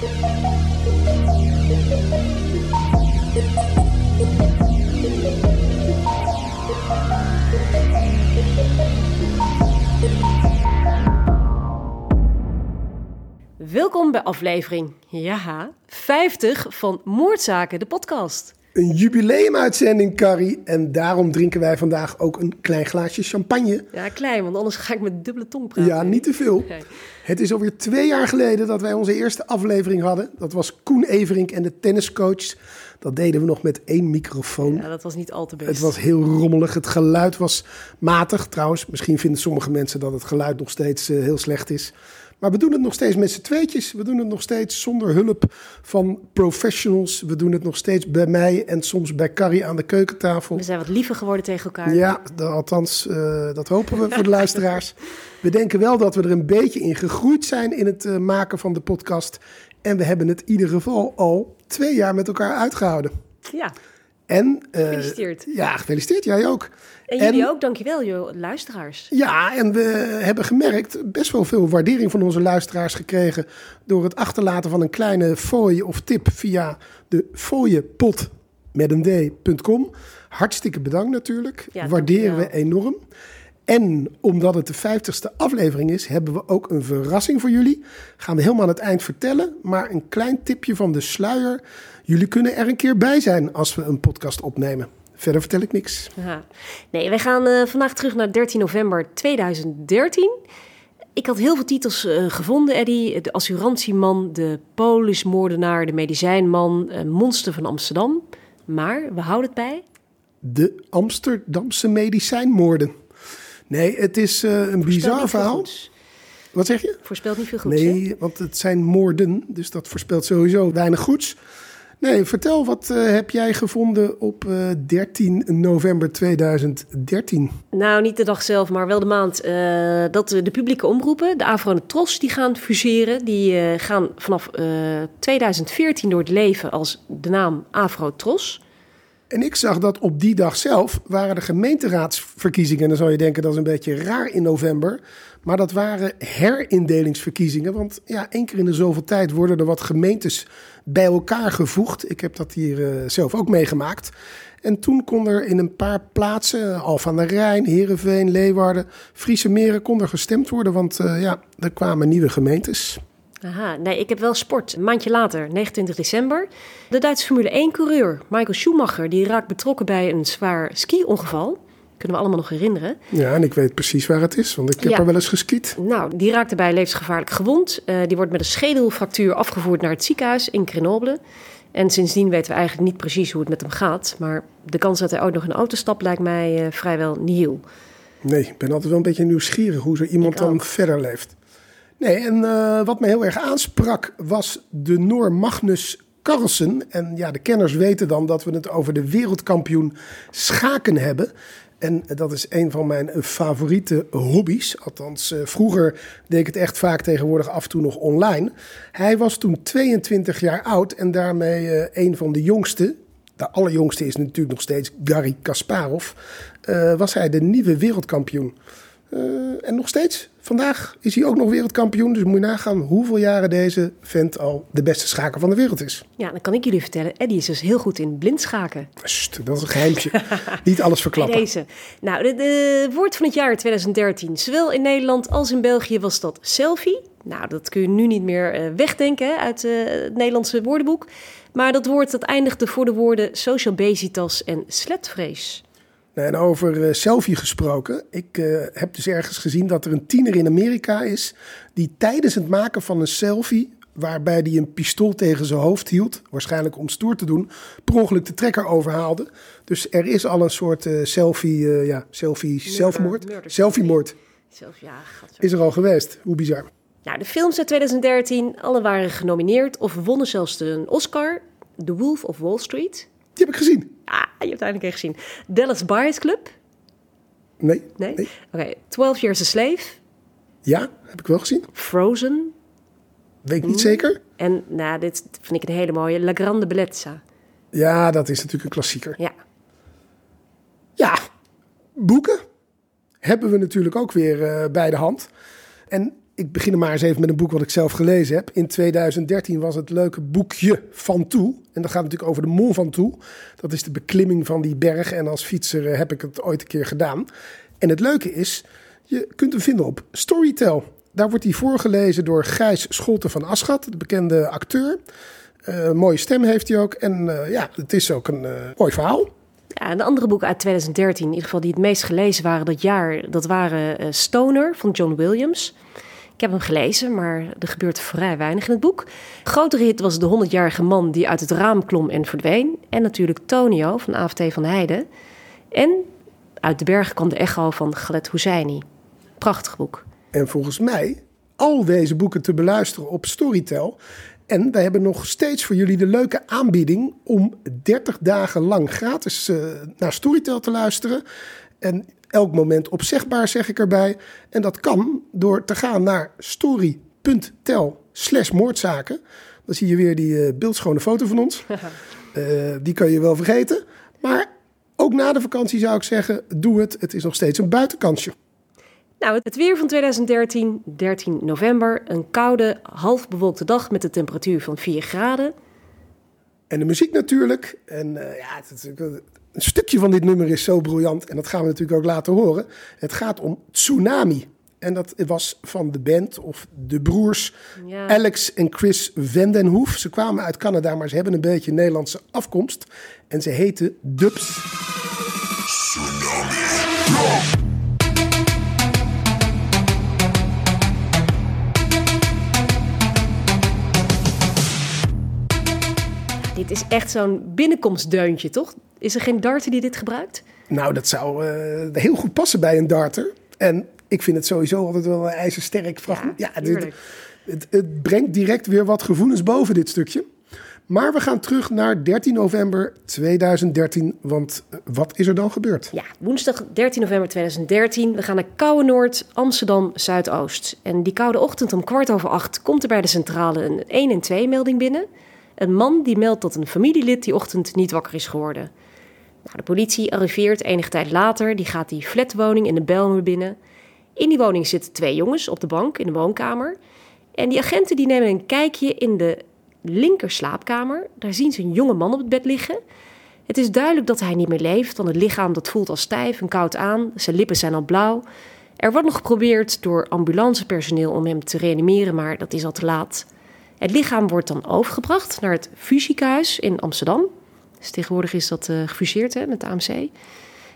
Welkom bij aflevering ja, 50 van Moordzaken, de podcast. Een jubileumuitzending, Carrie. En daarom drinken wij vandaag ook een klein glaasje champagne. Ja, klein, want anders ga ik met dubbele tong praten. Ja, niet te veel. Nee. Het is alweer twee jaar geleden dat wij onze eerste aflevering hadden. Dat was Koen Everink en de tenniscoach. Dat deden we nog met één microfoon. Ja, dat was niet al te best. Het was heel rommelig. Het geluid was matig. Trouwens, misschien vinden sommige mensen dat het geluid nog steeds eh, heel slecht is. Maar we doen het nog steeds met z'n tweetjes. We doen het nog steeds zonder hulp van professionals. We doen het nog steeds bij mij en soms bij Carrie aan de keukentafel. We zijn wat liever geworden tegen elkaar. Ja, de- althans, eh, dat hopen we voor de luisteraars. We denken wel dat we er een beetje in gegroeid zijn in het eh, maken van de podcast. En we hebben het in ieder geval al twee jaar met elkaar uitgehouden. Ja. En, eh, Gefeliciteerd. Ja, gefeliciteerd. Jij ook. En jullie ook, dankjewel, joh, luisteraars. Ja, en we hebben gemerkt best wel veel waardering van onze luisteraars gekregen door het achterlaten van een kleine fooi of tip via de fooiepot met een d.com. Hartstikke bedankt natuurlijk. Ja, Waarderen we enorm. En omdat het de 50ste aflevering is, hebben we ook een verrassing voor jullie. Gaan we helemaal aan het eind vertellen, maar een klein tipje van de sluier. Jullie kunnen er een keer bij zijn als we een podcast opnemen. Verder vertel ik niks. Nee, wij gaan eh, vandaag terug naar 13 november 2013. Ik had heel veel titels eh, gevonden, Eddie. De assurantieman, de polismoordenaar, de medicijnman, eh, monster van Amsterdam. Maar we houden het bij. De Amsterdamse medicijnmoorden. Nee, het is een bizar verhaal. goeds. Wat zeg je? Voorspelt niet veel goeds, hè? Nee, want het zijn moorden, dus dat voorspelt sowieso weinig goeds. Nee, vertel, wat eh, heb jij gevonden op eh, 13 november 2013? Nou, niet de dag zelf, maar wel de maand. eh, dat de publieke omroepen, de AVRO en de TROS, die gaan fuseren. Die gaan vanaf eh, 2014 door het leven als de naam AVRO-TROS. En ik zag dat op die dag zelf waren de gemeenteraadsverkiezingen. En dan zou je denken dat is een beetje raar in november. Maar dat waren herindelingsverkiezingen. Want ja, één keer in de zoveel tijd worden er wat gemeentes bij elkaar gevoegd. Ik heb dat hier eh, zelf ook meegemaakt. En toen kon er in een paar plaatsen, Alphen aan de Rijn, Heerenveen, Leeuwarden, Friese Meren, kon er gestemd worden. Want eh, ja, er kwamen nieuwe gemeentes. Aha, nee, ik heb wel sport. Een maandje later, 29 december. De Duitse Formule 1-coureur Michael Schumacher... die raakt betrokken bij een zwaar ski-ongeval. Kunnen we allemaal nog herinneren. Ja, en ik weet precies waar het is, want ik heb Ja. er wel eens geskiet. Nou, die raakt daarbij levensgevaarlijk gewond. Eh, die wordt met een schedelfractuur afgevoerd naar het ziekenhuis in Grenoble. En sindsdien weten we eigenlijk niet precies hoe het met hem gaat. Maar de kans dat hij ooit nog in een auto stapt lijkt mij eh, vrijwel nihil. Nee, ik ben altijd wel een beetje nieuwsgierig hoe zo iemand dan ook. verder leeft. Nee, en eh, wat me heel erg aansprak was de Noor Magnus Carlsen. En ja, de kenners weten dan dat we het over de wereldkampioen schaken hebben. En dat is een van mijn favoriete hobby's. Althans, eh, vroeger deed ik het echt vaak tegenwoordig af en toe nog online. Hij was toen 22 jaar oud en daarmee eh, een van de jongste. De allerjongste is natuurlijk nog steeds Garry Kasparov. was hij de nieuwe wereldkampioen. Eh, en nog steeds, vandaag is hij ook nog wereldkampioen. Dus moet je nagaan hoeveel jaren deze vent al de beste schaker van de wereld is. Ja, dan kan ik jullie vertellen. Eddie is dus heel goed in blindschaken. Dat is een geheimtje. Niet alles Bij verklappen. deze. Nou, de, de woord van het jaar 2013. Zowel in Nederland als in België was dat selfie. Nou, dat kun je nu niet meer eh, wegdenken hè, uit eh, het Nederlandse woordenboek. Maar dat woord dat eindigde voor de woorden social basitas en sletvrees. En over eh, selfie gesproken. Ik eh, heb dus ergens gezien dat er een tiener in Amerika is... die tijdens het maken van een selfie... waarbij hij een pistool tegen zijn hoofd hield... waarschijnlijk om stoer te doen... per ongeluk de trekker overhaalde. Dus er is al een soort eh, selfie... ja, selfie zelfmoord? murder Selfie-moord Selfie, ja, gadver. is er al geweest. Hoe bizar. Nou, de films uit 2013, alle waren genomineerd of wonnen zelfs een Oscar. The Wolf of Wall Street. Die heb ik gezien. Je hebt eindelijk een gezien. Dallas Buyers Club. Nee? Nee? Oké, 12 Years a Slave. Ja, heb ik wel gezien. Frozen. Weet ik niet zeker. En nou, dit vind ik een hele mooie. La Grande Bellezza. Ja, dat is natuurlijk een klassieker. Ja. Ja, boeken hebben we natuurlijk ook weer eh, bij de hand. En ik begin maar eens even met een boek wat ik zelf gelezen heb. In 2013 was het leuke boekje Van Toe. En dat gaat natuurlijk over de Mont Ventoux. Dat is de beklimming van die berg. En als fietser heb ik het ooit een keer gedaan. En het leuke is, je kunt hem vinden op Storytel. Daar wordt hij voorgelezen door Gijs Scholten van Aschat, de bekende acteur. Uh, mooie stem heeft hij ook. En uh, ja, het is ook een mooi verhaal. Ja, de andere boeken uit 2013, in ieder geval die het meest gelezen waren dat jaar, dat waren Stoner van John Williams. Ik heb hem gelezen, maar er gebeurt vrij weinig in het boek. Grotere hit was de 100-jarige man die uit het raam klom en verdween. En natuurlijk Tonio van AFT van Heijden. En uit de bergen kwam de echo van Galet Husseini. Prachtig boek. En volgens mij al deze boeken te beluisteren op Storytel. En wij hebben nog steeds voor jullie de leuke aanbieding om 30 dagen lang gratis uh, naar Storytel te luisteren. En elk moment opzegbaar, zeg ik erbij. En dat kan door te gaan naar story.tel slash moordzaken. Dan zie je weer die uh, beeldschone foto van ons. uh, die kan je wel vergeten. Maar ook na de vakantie zou ik zeggen, doe het. Het is nog steeds een buitenkansje. Nou, het weer van 2013, 13 november. Een koude, half bewolkte dag met een temperatuur van 4 graden. En de muziek natuurlijk. En uh, ja, het, het, een stukje van dit nummer is zo briljant. En dat gaan we natuurlijk ook laten horen. Het gaat om Tsunami. En dat was van de band of de broers ja. Alex en Chris Vendenhoef. Ze kwamen uit Canada, maar ze hebben een beetje Nederlandse afkomst. En ze heten Dubs. Tsunami. Dit is echt zo'n binnenkomstdeuntje, toch? Is er geen darter die dit gebruikt? Nou, dat zou uh, heel goed passen bij een darter. En ik vind het sowieso altijd wel een ijzersterk fragment. Ja, ja dit, het, het, brengt direct weer wat gevoelens boven dit stukje. Maar we gaan terug naar 13 november 2013, want eh, wat is er dan gebeurd? Ja, woensdag 13 november 2013. We gaan naar Koude Noord, Amsterdam Zuidoost. En die koude ochtend om kwart over acht komt er bij de centrale een 1 en 2 melding binnen. Een man die meldt dat een familielid die ochtend niet wakker is geworden. Nou, de politie arriveert enige tijd later. Die gaat die flatwoning in de Belmer binnen. In die woning zitten twee jongens op de bank in de woonkamer. En die agenten die nemen een kijkje in de linker slaapkamer. Daar zien ze een jonge man op het bed liggen. Het is duidelijk dat hij niet meer leeft, want het lichaam dat voelt al stijf en koud aan. Zijn lippen zijn al blauw. Er wordt nog geprobeerd door ambulancepersoneel om hem te reanimeren, maar dat is al te laat. Het lichaam wordt dan overgebracht naar het fusiehuis in Amsterdam. Dus tegenwoordig is dat uh, gefuseerd hè, met de AMC.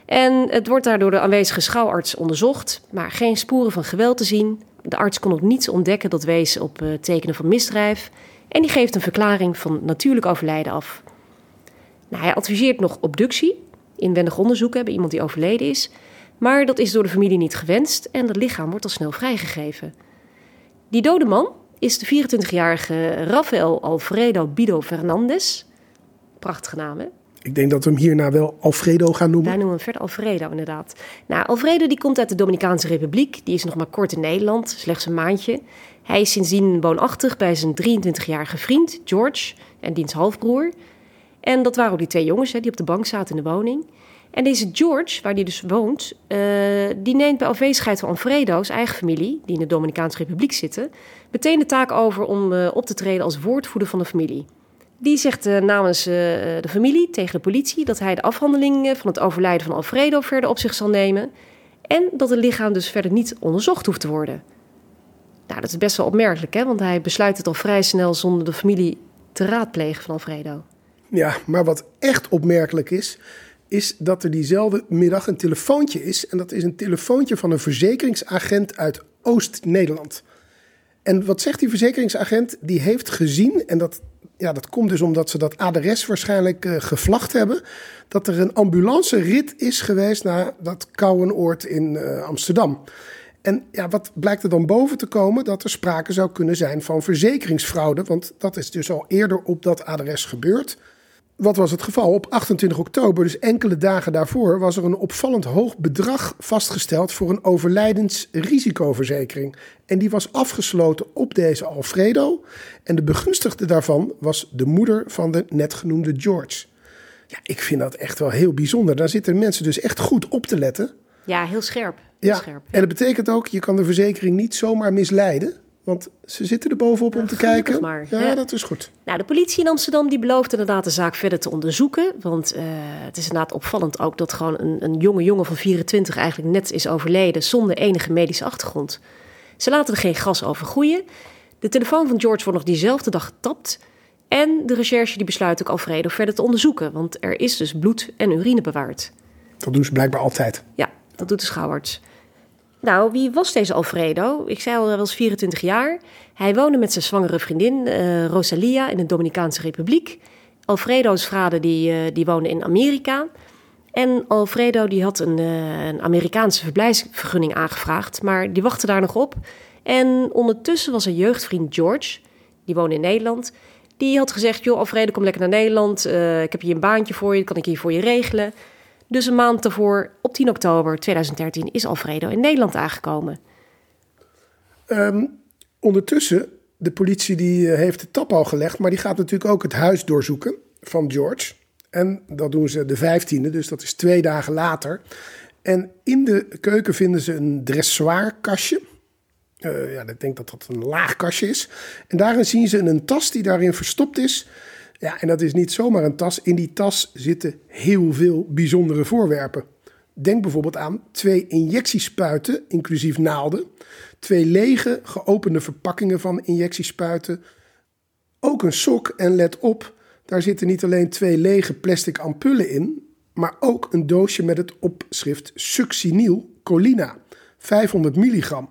En het wordt daar door de aanwezige schouwarts onderzocht, maar geen sporen van geweld te zien. De arts kon ook niets ontdekken dat wees op uh, tekenen van misdrijf. En die geeft een verklaring van natuurlijk overlijden af. Nou, hij adviseert nog obductie, inwendig onderzoek bij iemand die overleden is. Maar dat is door de familie niet gewenst en het lichaam wordt al snel vrijgegeven. Die dode man, is de 24-jarige Rafael Alfredo Bido Fernandes. Prachtige naam, hè? Ik denk dat we hem hierna wel Alfredo gaan noemen. Wij noemen hem verder Alfredo, inderdaad. Nou, Alfredo die komt uit de Dominicaanse Republiek. Die is nog maar kort in Nederland, slechts een maandje. Hij is sindsdien woonachtig bij zijn 23-jarige vriend George en diens halfbroer. En dat waren ook die twee jongens hè, die op de bank zaten in de woning. En deze George, waar die dus woont, uh, die neemt bij afwezigheid van Alfredo's eigen familie, die in de Dominicaanse Republiek zitten, meteen de taak over om uh, op te treden als woordvoerder van de familie. Die zegt uh, namens de familie tegen de politie dat hij de afhandeling van het overlijden van Alfredo verder op zich zal nemen en dat het lichaam dus verder niet onderzocht hoeft te worden. Nou, dat is best wel opmerkelijk, hè? want hij besluit het al vrij snel zonder de familie te raadplegen van Alfredo. Ja, maar wat echt opmerkelijk is, is dat er diezelfde middag een telefoontje is. En dat is een telefoontje van een verzekeringsagent uit Oost-Nederland. En wat zegt die verzekeringsagent? Die heeft gezien, en dat, ja, dat komt dus omdat ze dat adres waarschijnlijk uh, gevlacht hebben, dat er een ambulancerit is geweest naar dat Kouwenoord in uh, Amsterdam. En ja, wat blijkt er dan boven te komen? Dat er sprake zou kunnen zijn van verzekeringsfraude, want dat is dus al eerder op dat adres gebeurd. Wat was het geval? Op 28 oktober, dus enkele dagen daarvoor, was er een opvallend hoog bedrag vastgesteld voor een overlijdensrisicoverzekering. En die was afgesloten op deze Alfredo. En de begunstigde daarvan was de moeder van de net genoemde George. Ja, ik vind dat echt wel heel bijzonder. Daar zitten mensen dus echt goed op te letten. Ja, heel scherp. Ja, Scherp. en dat betekent ook, je kan de verzekering niet zomaar misleiden. Want ze zitten er bovenop om te kijken. maar, ja, ja. dat is goed. Nou, de politie in Amsterdam die belooft inderdaad de zaak verder te onderzoeken. Want eh, het is inderdaad opvallend ook dat gewoon een, een jonge jongen van 24 eigenlijk net is overleden zonder enige medische achtergrond. Ze laten er geen gas over groeien. De telefoon van George wordt nog diezelfde dag getapt. En de recherche die besluit ook Alfredo verder te onderzoeken. Want er is dus bloed en urine bewaard. Dat doen ze blijkbaar altijd. Ja, dat doet de schouwarts. Nou, wie was deze Alfredo? Ik zei al, hij was 24 jaar. Hij woonde met zijn zwangere vriendin eh, Rosalia in de Dominicaanse Republiek. Alfredo's vader die, eh, die woonde in Amerika. En Alfredo die had een, eh, een Amerikaanse verblijfsvergunning aangevraagd, maar die wachtte daar nog op. En ondertussen was een jeugdvriend George, die woonde in Nederland. Die had gezegd, joh Alfredo, kom lekker naar Nederland. Ik heb hier een baantje voor je, dat kan ik hier voor je regelen. Dus een maand daarvoor, op 10 oktober 2013, is Alfredo in Nederland aangekomen. Ehm, ondertussen, de politie die eh, heeft de tap al gelegd, maar die gaat natuurlijk ook het huis doorzoeken van George. En dat doen ze de 15e, dus dat is twee dagen later. En in de keuken vinden ze een dressoirkastje. Eh, ja, ik denk dat dat een laag kastje is. En daarin zien ze een tas die daarin verstopt is. Ja, en dat is niet zomaar een tas. In die tas zitten heel veel bijzondere voorwerpen. Denk bijvoorbeeld aan twee injectiespuiten, inclusief naalden. Twee lege, geopende verpakkingen van injectiespuiten. Ook een sok en let op, daar zitten niet alleen twee lege plastic ampullen in, maar ook een doosje met het opschrift succinyl colina, 500 milligram.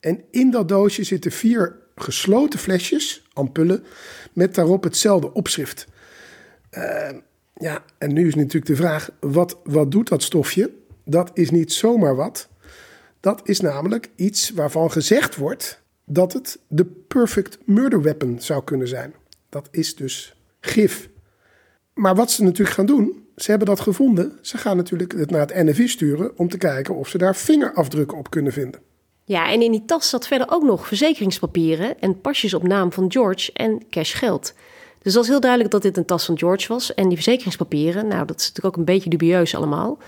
En in dat doosje zitten vier gesloten flesjes, ampullen, met daarop hetzelfde opschrift. Eh, ja, en nu is natuurlijk de vraag, wat, wat doet dat stofje? Dat is niet zomaar wat. Dat is namelijk iets waarvan gezegd wordt dat het de perfect murder weapon zou kunnen zijn. Dat is dus gif. Maar wat ze natuurlijk gaan doen, ze hebben dat gevonden. Ze gaan natuurlijk het naar het NFI sturen om te kijken of ze daar vingerafdrukken op kunnen vinden. Ja, en in die tas zat verder ook nog verzekeringspapieren en pasjes op naam van George en cash geld. Dus dat is heel duidelijk dat dit een tas van George was. En die verzekeringspapieren, nou, dat is natuurlijk ook een beetje dubieus allemaal.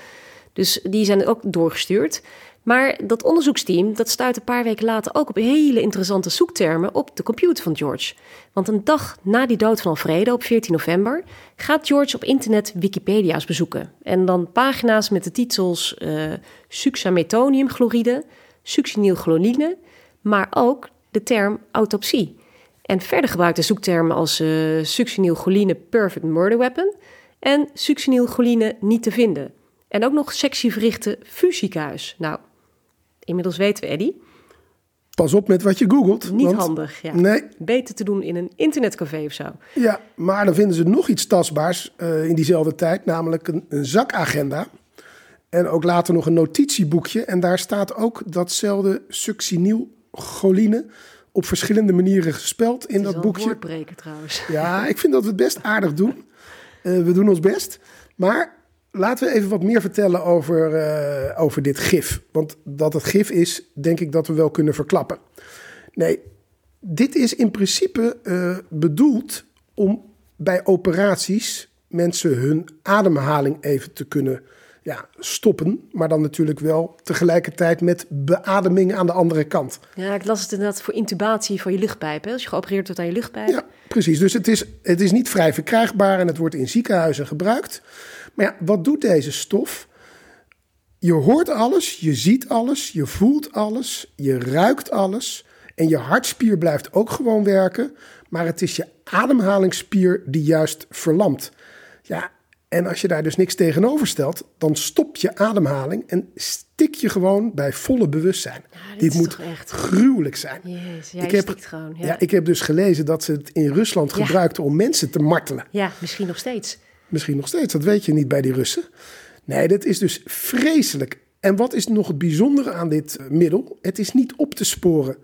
Dus die zijn ook doorgestuurd. Maar dat onderzoeksteam dat stuit een paar weken later ook op hele interessante zoektermen op de computer van George. Want een dag na die dood van Alfredo op 14 november gaat George op internet Wikipedia's bezoeken. En dan pagina's met de titels eh succinylmetoniumchloride, succinylchloline, maar ook de term autopsie. En verder gebruikte zoektermen als eh succinylcholine perfect murder weapon en succinylcholine niet te vinden. En ook nog sectieverrichte fusiekuis. Nou, inmiddels weten we, Eddie, Pas op met wat je googelt. niet want- handig. Ja. Nee, Beter te doen in een internetcafé of zo. Ja, maar dan vinden ze nog iets tastbaars eh, in diezelfde tijd, namelijk een, een zakagenda. En ook later nog een notitieboekje. En daar staat ook datzelfde succinylcholine op verschillende manieren gespeld in dat een boekje. woordbreker trouwens. Ja, ik vind dat we het best aardig doen. Eh, we doen ons best. Maar laten we even wat meer vertellen over, eh, over dit gif. Want dat het gif is, denk ik dat we wel kunnen verklappen. Nee, dit is in principe eh, bedoeld om bij operaties mensen hun ademhaling even te kunnen ja, stoppen. Maar dan natuurlijk wel tegelijkertijd met beademing aan de andere kant. Ja, ik las het inderdaad voor intubatie van je luchtpijp. Hè? Als je geopereerd wordt aan je luchtpijp. Ja, precies. Dus het is, het is niet vrij verkrijgbaar en het wordt in ziekenhuizen gebruikt. Maar ja, wat doet deze stof? Je hoort alles, je ziet alles, je voelt alles, je ruikt alles. En je hartspier blijft ook gewoon werken. Maar het is je ademhalingsspier die juist verlamt. Ja, en als je daar dus niks tegenover stelt, dan stopt je ademhaling en stik je gewoon bij volle bewustzijn. dit moet echt- gruwelijk zijn. Jezus, ja, Ik heb- gewoon. Ja. Ja, ik heb dus gelezen dat ze het in Rusland Ja. gebruikten om mensen te martelen. ja, misschien nog steeds. Misschien nog steeds, dat weet je niet bij die Russen. Nee, dat is dus vreselijk. En wat is nog het bijzondere aan dit eh, middel? Het is niet op te sporen.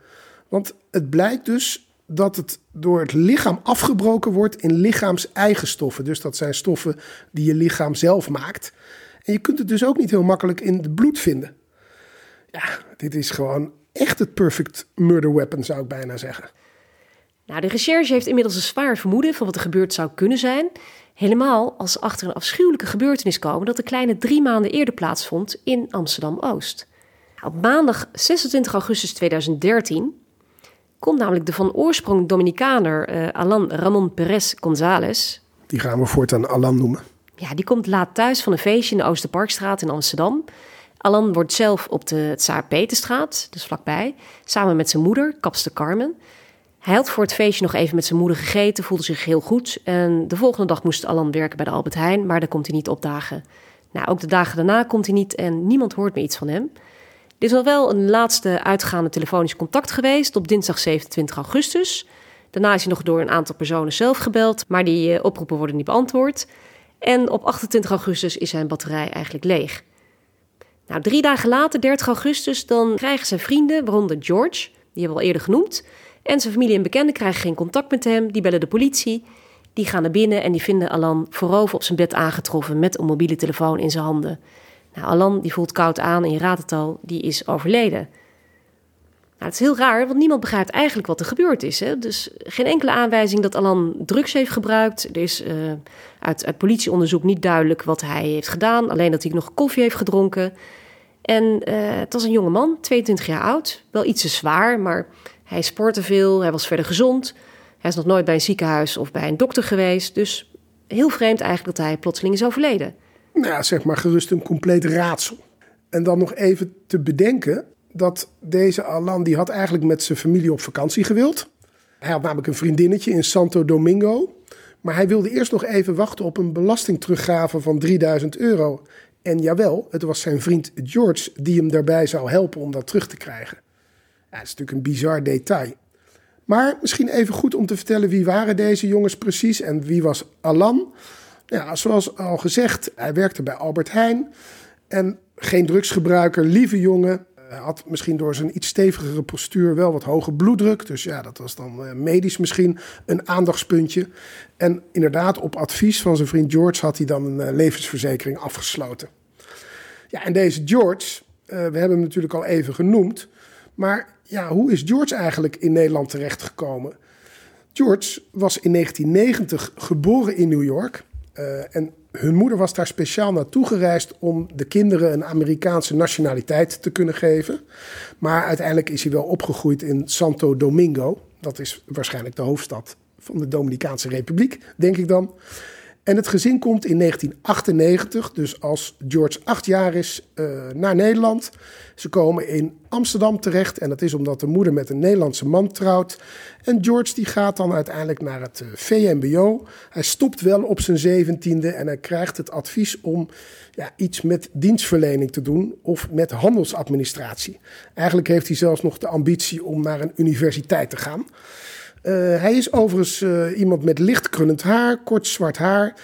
Want het blijkt dus dat het door het lichaam afgebroken wordt in lichaams-eigen stoffen. Dus dat zijn stoffen die je lichaam zelf maakt. En je kunt het dus ook niet heel makkelijk in het bloed vinden. Ja, dit is gewoon echt het perfect murder weapon, zou ik bijna zeggen. Nou, de recherche heeft inmiddels een zwaar vermoeden van wat er gebeurd zou kunnen zijn. Helemaal als ze achter een afschuwelijke gebeurtenis komen dat een kleine drie maanden eerder plaatsvond in Amsterdam-Oost. Op maandag 26 augustus 2013 komt namelijk de van oorsprong Dominicaner uh, Alan Ramon Perez González. Die gaan we voortaan Alan noemen. Ja, die komt laat thuis van een feestje in de Oosterparkstraat in Amsterdam. Alan wordt zelf op de Tsaar Peterstraat, dus vlakbij, samen met zijn moeder, kapster Carmen. Hij had voor het feestje nog even met zijn moeder gegeten, voelde zich heel goed. En de volgende dag moest Alan werken bij de Albert Heijn, maar daar komt hij niet opdagen. Nou, ook de dagen daarna komt hij niet en niemand hoort meer iets van hem. Is al wel een laatste uitgaande telefonisch contact geweest op dinsdag 27 augustus. Daarna is hij nog door een aantal personen zelf gebeld, maar die eh, oproepen worden niet beantwoord. En op 28 augustus is zijn batterij eigenlijk leeg. Nou, drie dagen later, 30 augustus, dan krijgen zijn vrienden, waaronder George, die hebben we al eerder genoemd, en zijn familie en bekenden krijgen geen contact met hem. Die bellen de politie. Die gaan naar binnen en die vinden Alan voorover op zijn bed aangetroffen met een mobiele telefoon in zijn handen. Nou, Alan die voelt koud aan en je raadt het al, die is overleden. Nou, het is heel raar, want niemand begrijpt eigenlijk wat er gebeurd is. Hè? Dus geen enkele aanwijzing dat Alan drugs heeft gebruikt. Er is uh, uit, uit politieonderzoek niet duidelijk wat hij heeft gedaan. Alleen dat hij nog koffie heeft gedronken. En uh, het was een jonge man, 22 jaar oud. Wel iets te zwaar, maar hij sportte veel. Hij was verder gezond. Hij is nog nooit bij een ziekenhuis of bij een dokter geweest. Dus heel vreemd eigenlijk dat hij plotseling is overleden nou ja, zeg maar gerust een compleet raadsel. En dan nog even te bedenken dat deze Alan, die had eigenlijk met zijn familie op vakantie gewild. Hij had namelijk een vriendinnetje in Santo Domingo. Maar hij wilde eerst nog even wachten op een belastingteruggave van 3000 euro. En jawel, het was zijn vriend George die hem daarbij zou helpen om dat terug te krijgen. Ja, dat is natuurlijk een bizar detail. Maar misschien even goed om te vertellen wie waren deze jongens precies en wie was Alan. Ja, zoals al gezegd, hij werkte bij Albert Heijn. En geen drugsgebruiker, lieve jongen. Had misschien door zijn iets stevigere postuur wel wat hoge bloeddruk. Dus ja, dat was dan eh, medisch misschien een aandachtspuntje. En inderdaad, op advies van zijn vriend George had hij dan een eh, levensverzekering afgesloten. Ja, en deze George, uh, we hebben hem natuurlijk al even genoemd. Maar ja, hoe is George eigenlijk in Nederland terechtgekomen? George was in 1990 geboren in New York. Uh, en hun moeder was daar speciaal naartoe gereisd om de kinderen een Amerikaanse nationaliteit te kunnen geven. Maar uiteindelijk is hij wel opgegroeid in Santo Domingo. Dat is waarschijnlijk de hoofdstad van de Dominicaanse Republiek, denk ik dan. En het gezin komt in 1998, dus als George acht jaar is, uh, naar Nederland. Ze komen in Amsterdam terecht en dat is omdat de moeder met een Nederlandse man trouwt. En George die gaat dan uiteindelijk naar het uh, VMBO. Hij stopt wel op zijn zeventiende en hij krijgt het advies om ja, iets met dienstverlening te doen of met handelsadministratie. Eigenlijk heeft hij zelfs nog de ambitie om naar een universiteit te gaan. Uh, hij is overigens uh, iemand met licht krullend haar, kort zwart haar.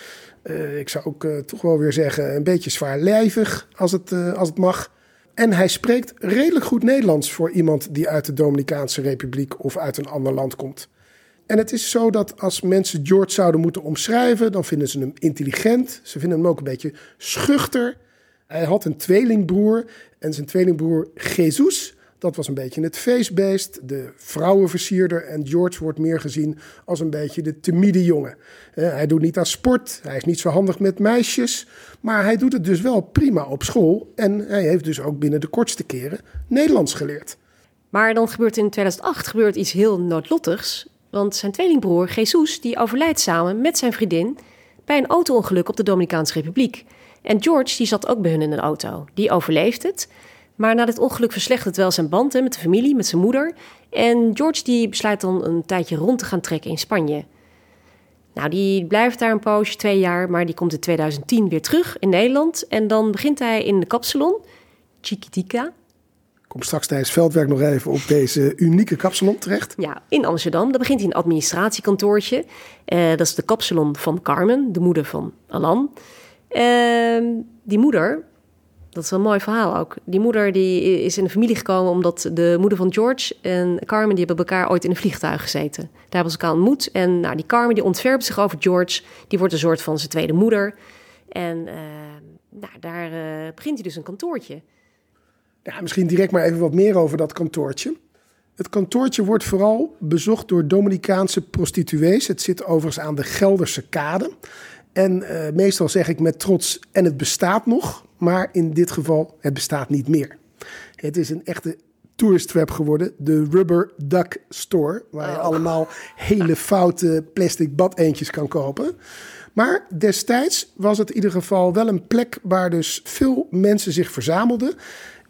Uh, ik zou ook toch wel weer zeggen, een beetje zwaarlijvig als het, als het mag. En hij spreekt redelijk goed Nederlands voor iemand die uit de Dominicaanse Republiek of uit een ander land komt. En het is zo dat als mensen George zouden moeten omschrijven, dan vinden ze hem intelligent. Ze vinden hem ook een beetje schuchter. Hij had een tweelingbroer en zijn tweelingbroer Jesus dat was een beetje het feestbeest, de vrouwenversierder. En George wordt meer gezien als een beetje de timide jongen. hij doet niet aan sport, hij is niet zo handig met meisjes. Maar hij doet het dus wel prima op school. En hij heeft dus ook binnen de kortste keren Nederlands geleerd. Maar dan gebeurt in 2008 gebeurt iets heel noodlottigs. Want zijn tweelingbroer, Jesus, die overlijdt samen met zijn vriendin... bij een auto-ongeluk op de Dominicaanse Republiek. En George die zat ook bij hun in een auto. Die overleeft het... Maar na dit ongeluk verslechtert wel zijn band hè, met de familie, met zijn moeder. En George die besluit dan een tijdje rond te gaan trekken in Spanje. Nou, die blijft daar een poosje, twee jaar, maar die komt in 2010 weer terug in Nederland. En dan begint hij in de kapsalon, Chiquitica. Kom straks tijdens veldwerk nog even op deze unieke kapsalon terecht. Ja, in Amsterdam. Dan begint hij een administratiekantoortje. Uh, dat is de kapsalon van Carmen, de moeder van Alan. Uh, die moeder, dat is een mooi verhaal ook. Die moeder die is in de familie gekomen omdat de moeder van George en Carmen... die hebben elkaar ooit in een vliegtuig gezeten. Daar hebben ze elkaar ontmoet. En nou, die Carmen die ontferpt zich over George. Die wordt een soort van zijn tweede moeder. En uh, nou, daar uh, begint hij dus een kantoortje. Ja, misschien direct maar even wat meer over dat kantoortje. Het kantoortje wordt vooral bezocht door Dominicaanse prostituees. Het zit overigens aan de Gelderse kade. En uh, meestal zeg ik met trots, en het bestaat nog, maar in dit geval, het bestaat niet meer. Het is een echte tourist trap geworden. De Rubber Duck Store. Waar je Oh. allemaal hele foute plastic badeentjes kan kopen. Maar destijds was het in ieder geval wel een plek waar dus veel mensen zich verzamelden.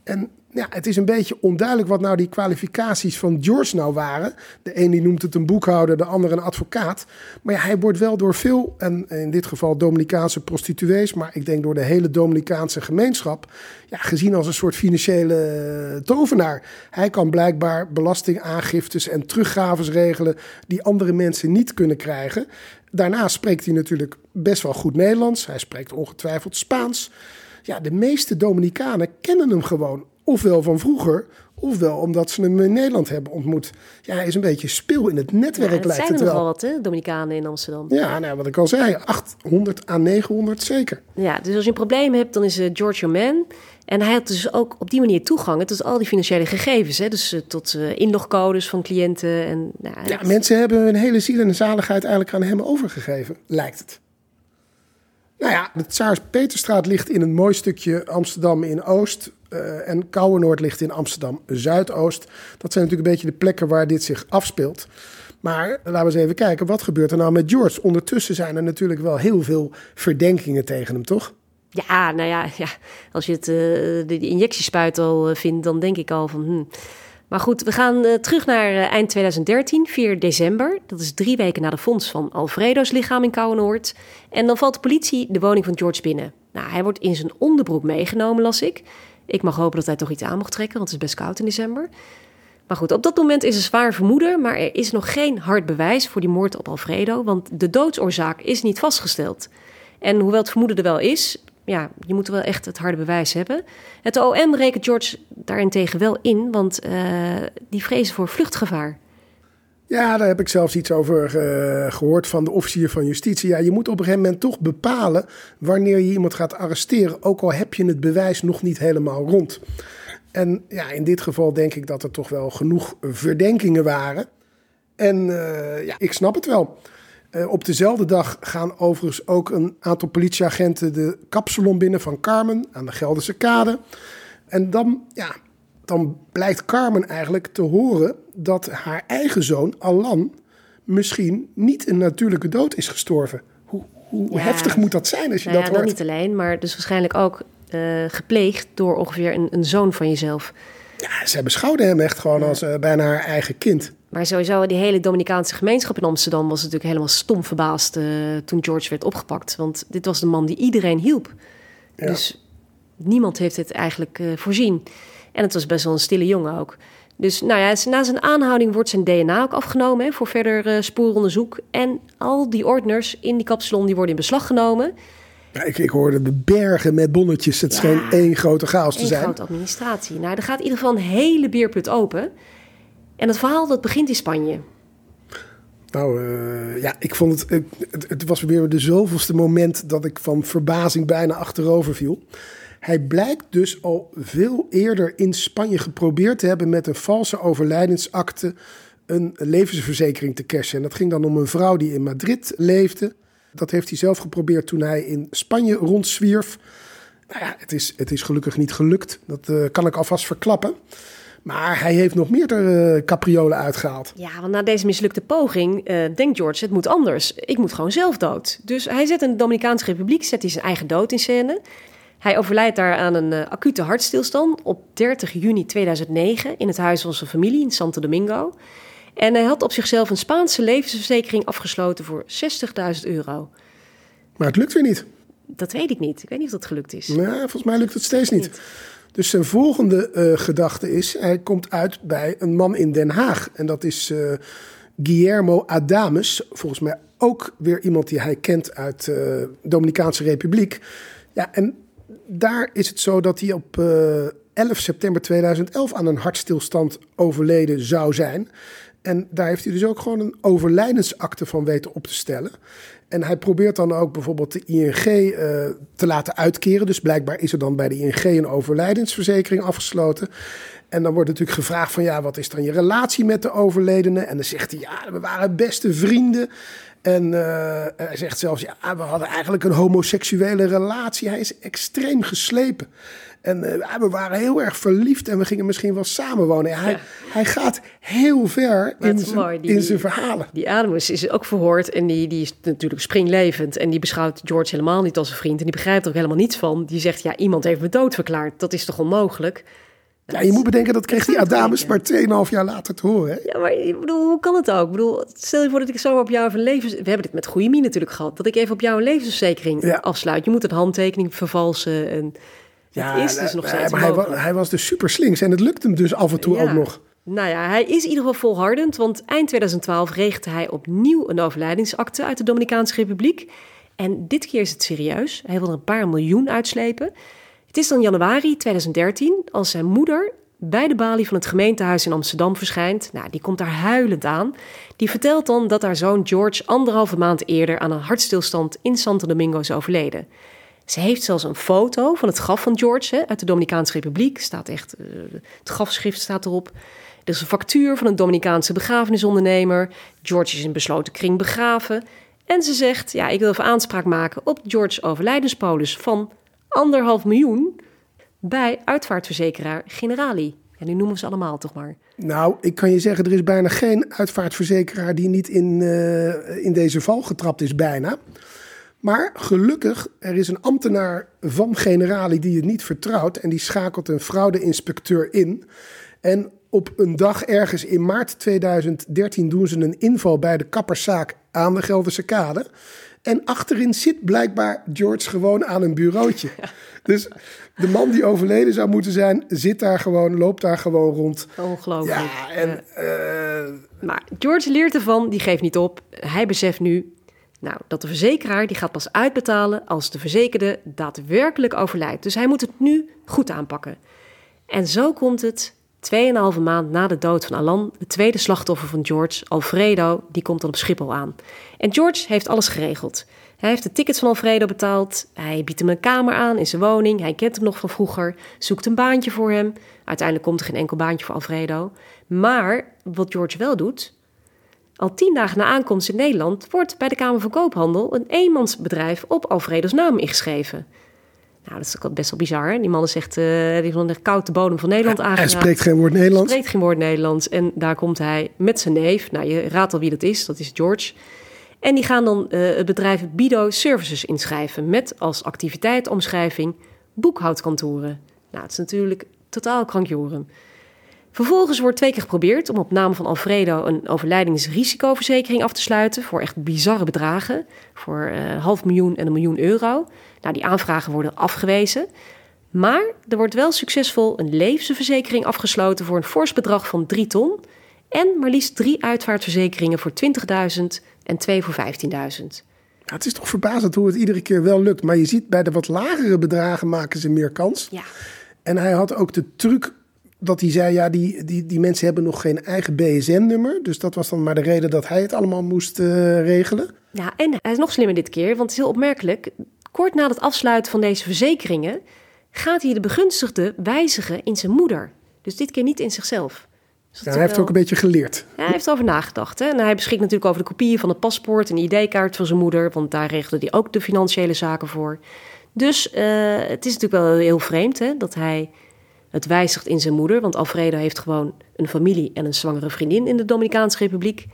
En ja, het is een beetje onduidelijk wat nou die kwalificaties van George nou waren. De een die noemt het een boekhouder, de ander een advocaat. Maar ja, hij wordt wel door veel, en in dit geval Dominicaanse prostituees, maar ik denk door de hele Dominicaanse gemeenschap, ja, gezien als een soort financiële eh, tovenaar. Hij kan blijkbaar belastingaangiftes en teruggaves regelen die andere mensen niet kunnen krijgen. Daarnaast spreekt hij natuurlijk best wel goed Nederlands. Hij spreekt ongetwijfeld Spaans. Ja, de meeste Dominicanen kennen hem gewoon. Ofwel van vroeger, ofwel omdat ze hem in Nederland hebben ontmoet. Ja, hij is een beetje speel in het netwerk, Ja, dat lijkt zijn er het nogal wel. wat, hè, Dominicanen in Amsterdam. Ja, nou, wat ik al zei, 800 à 900 zeker. Ja, dus als je een probleem hebt, dan is eh, George your man. En hij had dus ook op die manier toegang tot al die financiële gegevens. Hè? Dus eh, tot eh, inlogcodes van cliënten. En, nou, Ja, het- mensen hebben hun hele ziel en zaligheid eigenlijk aan hem overgegeven, lijkt het. Nou ja, de Tsaars Peterstraat ligt in een mooi stukje Amsterdam in Oost. Eh, en Kouwenoord ligt in Amsterdam Zuidoost. Dat zijn natuurlijk een beetje de plekken waar dit zich afspeelt. Maar laten we eens even kijken, wat gebeurt er nou met George? Ondertussen zijn er natuurlijk wel heel veel verdenkingen tegen hem, toch? Ja, nou ja, ja als je het, eh, de, injectiespuit al eh, vindt, dan denk ik al van... Hmm. Maar goed, we gaan terug naar eind 2013, 4 december. Dat is drie weken na de fonds van Alfredo's lichaam in Kouwenoord. En dan valt de politie de woning van George binnen. Nou, hij wordt in zijn onderbroek meegenomen, las ik. Ik mag hopen dat hij toch iets aan mocht trekken, want het is best koud in december. Maar goed, op dat moment is er zwaar vermoeden, maar er is nog geen hard bewijs voor die moord op Alfredo, want de doodsoorzaak is niet vastgesteld. En hoewel het vermoeden er wel is, ja, je moet wel echt het harde bewijs hebben. Het OM rekent George daarentegen wel in, want eh, die vrezen voor vluchtgevaar. Ja, daar heb ik zelfs iets over eh, gehoord van de officier van justitie. Ja, je moet op een gegeven moment toch bepalen wanneer je iemand gaat arresteren, ook al heb je het bewijs nog niet helemaal rond. En ja, in dit geval denk ik dat er toch wel genoeg verdenkingen waren. En eh, ja, ik snap het wel. Eh, op dezelfde dag gaan overigens ook een aantal politieagenten de kapsalon binnen van Carmen aan de Gelderse Kade. En dan, ja, dan blijkt Carmen eigenlijk te horen dat haar eigen zoon, Alan, misschien niet een natuurlijke dood is gestorven. Hoe, hoe Ja. heftig moet dat zijn als je Nou dat ja, dat hoort? niet alleen, maar dus waarschijnlijk ook eh, gepleegd door ongeveer een, een zoon van jezelf. Ja, zij beschouwde hem echt gewoon als eh, bijna haar eigen kind. Maar sowieso, die hele Dominicaanse gemeenschap in Amsterdam was natuurlijk helemaal stom verbaasd eh, toen George werd opgepakt. Want dit was de man die iedereen hielp. Ja. Dus niemand heeft het eigenlijk voorzien. En het was best wel een stille jongen ook. Dus nou ja, na zijn aanhouding wordt zijn DNA ook afgenomen hè, voor verder eh, spooronderzoek. En al die ordners in die kapsalon die worden in beslag genomen. Ja, ik, ik hoorde de bergen met bonnetjes. Het Ja. scheen één grote chaos te Een zijn. grote administratie. Nou, er gaat in ieder geval een hele beerput open. En het verhaal dat begint in Spanje. Nou, eh, ja, ik vond het, het, het was weer de zoveelste moment dat ik van verbazing bijna achterover viel. Hij blijkt dus al veel eerder in Spanje geprobeerd te hebben met een valse overlijdensakte een levensverzekering te cashen. En dat ging dan om een vrouw die in Madrid leefde. Dat heeft hij zelf geprobeerd toen hij in Spanje rondzwierf. Nou ja, het is, het is gelukkig niet gelukt. Dat eh, kan ik alvast verklappen. Maar hij heeft nog meerdere uh, capriolen uitgehaald. Ja, want na deze mislukte poging uh, denkt George, het moet anders. Ik moet gewoon zelf dood. Dus hij zet in de Dominicaanse Republiek zet hij zijn eigen dood in scène. Hij overlijdt daar aan een uh, acute hartstilstand op 30 juni 2009 in het huis van zijn familie in Santo Domingo. En hij had op zichzelf een Spaanse levensverzekering afgesloten voor 60.000 euro. Maar het lukt weer niet. Dat weet ik niet. Ik weet niet of dat gelukt is. Ja, volgens mij lukt het steeds niet. niet. Dus zijn volgende uh, gedachte is: hij komt uit bij een man in Den Haag. En dat is uh, Guillermo Adames. Volgens mij ook weer iemand die hij kent uit de uh, Dominicaanse Republiek. Ja, en daar is het zo dat hij op 11 september 2011 aan een hartstilstand overleden zou zijn. En daar heeft hij dus ook gewoon een overlijdensakte van weten op te stellen. En hij probeert dan ook bijvoorbeeld de ING uh, te laten uitkeren. Dus blijkbaar is er dan bij de ING een overlijdensverzekering afgesloten. En dan wordt natuurlijk gevraagd van ja, wat is dan je relatie met de overledene? En dan zegt hij ja, we waren beste vrienden. En uh, hij zegt zelfs, ja, we hadden eigenlijk een homoseksuele relatie. Hij is extreem geslepen. En uh, we waren heel erg verliefd en we gingen misschien wel samenwonen. Hij, hij gaat heel ver in zijn, in zijn verhalen. Die Adamus is ook verhoord en die, die is natuurlijk springlevend. En die beschouwt George helemaal niet als een vriend. En die begrijpt er ook helemaal niets van. Die zegt, ja, iemand heeft me dood verklaard. Dat is toch onmogelijk? Ja, je moet bedenken, dat kreeg die Adamus maar 2,5 jaar later te horen. Hè? Ja, maar ik bedoel, hoe kan het ook? Ik bedoel, stel je voor dat ik zo op jou een levens... We hebben dit met goede mine natuurlijk gehad. Dat ik even op jou een levensverzekering afsluit. Je moet een handtekening vervalsen en... Ja, is dus nog steeds maar hij was, hij was dus super slinks en het lukt hem dus af en toe ook nog. Nou ja, hij is in ieder geval volhardend, want eind 2012 regelde hij opnieuw een overlijdingsakte uit de Dominicaanse Republiek. En dit keer is het serieus. Hij wil er een paar miljoen uitslepen. Het is dan januari 2013 als zijn moeder bij de balie van het gemeentehuis in Amsterdam verschijnt. Nou, die komt daar huilend aan. Die vertelt dan dat haar zoon George anderhalve maand eerder aan een hartstilstand in Santo Domingo is overleden. Ze heeft zelfs een foto van het graf van George uit de Dominicaanse Republiek. Staat echt, uh, het grafschrift staat erop. Er is een factuur van een Dominicaanse begrafenisondernemer. George is in besloten kring begraven. En ze zegt, ja, ik wil even aanspraak maken op George's overlijdenspolis van anderhalf miljoen bij uitvaartverzekeraar Generali. En nu noemen we ze allemaal toch maar. Nou, ik kan je zeggen, er is bijna geen uitvaartverzekeraar die niet in, uh, in deze val getrapt is, bijna. Maar gelukkig, er is een ambtenaar van Generali die het niet vertrouwt en die schakelt een fraudeinspecteur in. En op een dag ergens in maart 2013 doen ze een inval bij de kapperszaak aan de Gelderse Kade. En achterin zit blijkbaar George gewoon aan een bureautje. Dus de man die overleden zou moeten zijn, zit daar gewoon, loopt daar gewoon rond. Ongelooflijk. Ja, en, uh... Maar George leert ervan, die geeft niet op. Hij beseft nu, nou, dat de verzekeraar die gaat pas uitbetalen als de verzekerde daadwerkelijk overlijdt. Dus hij moet het nu goed aanpakken. En zo komt het, 2,5 maand na de dood van Alan, het tweede slachtoffer van George, Alfredo, die komt dan op Schiphol aan. En George heeft alles geregeld. Hij heeft de tickets van Alfredo betaald, hij biedt hem een kamer aan in zijn woning, hij kent hem nog van vroeger, zoekt een baantje voor hem. Uiteindelijk komt er geen enkel baantje voor Alfredo. Maar wat George wel doet, al tien dagen na aankomst in Nederland wordt bij de Kamer van Koophandel een eenmansbedrijf op Alfredo's naam ingeschreven. Nou, dat is ook best wel bizar. Die man zegt, uh, die van de koude bodem van Nederland aangeraakt. Hij spreekt geen woord Nederlands. spreekt geen woord Nederlands. En daar komt hij met zijn neef. Nou, je raadt al wie dat is. Dat is George. En die gaan dan uh, het bedrijf Bido Services inschrijven. Met als activiteitsomschrijving boekhoudkantoren. Nou, het is natuurlijk totaal krankjoren. Vervolgens wordt twee keer geprobeerd om op naam van Alfredo een overlijdingsrisicoverzekering af te sluiten voor echt bizarre bedragen, voor uh, half miljoen en een miljoen euro. Nou, die aanvragen worden afgewezen. Maar er wordt wel succesvol een levensverzekering afgesloten voor een fors bedrag van 3 ton. En maar liefst drie uitvaartverzekeringen voor 20.000 en twee voor 15.000. Ja, het is toch verbazend hoe het iedere keer wel lukt. Maar je ziet bij de wat lagere bedragen maken ze meer kans. Ja. En hij had ook de truc dat hij zei, ja, die, die, die mensen hebben nog geen eigen BSN-nummer. Dus dat was dan maar de reden dat hij het allemaal moest uh, regelen. Ja, en hij is nog slimmer dit keer, want het is heel opmerkelijk. Kort na het afsluiten van deze verzekeringen gaat hij de begunstigde wijzigen in zijn moeder. Dus dit keer niet in zichzelf. Dus ja, hij heeft ook een beetje geleerd. Ja, hij heeft over nagedacht. Hè? En hij beschikt natuurlijk over de kopieën van het paspoort en de ID-kaart van zijn moeder, want daar regelde hij ook de financiële zaken voor. Dus uh, het is natuurlijk wel heel vreemd hè, dat hij het wijzigt in zijn moeder, want Alfredo heeft gewoon een familie en een zwangere vriendin in de Dominicaanse Republiek.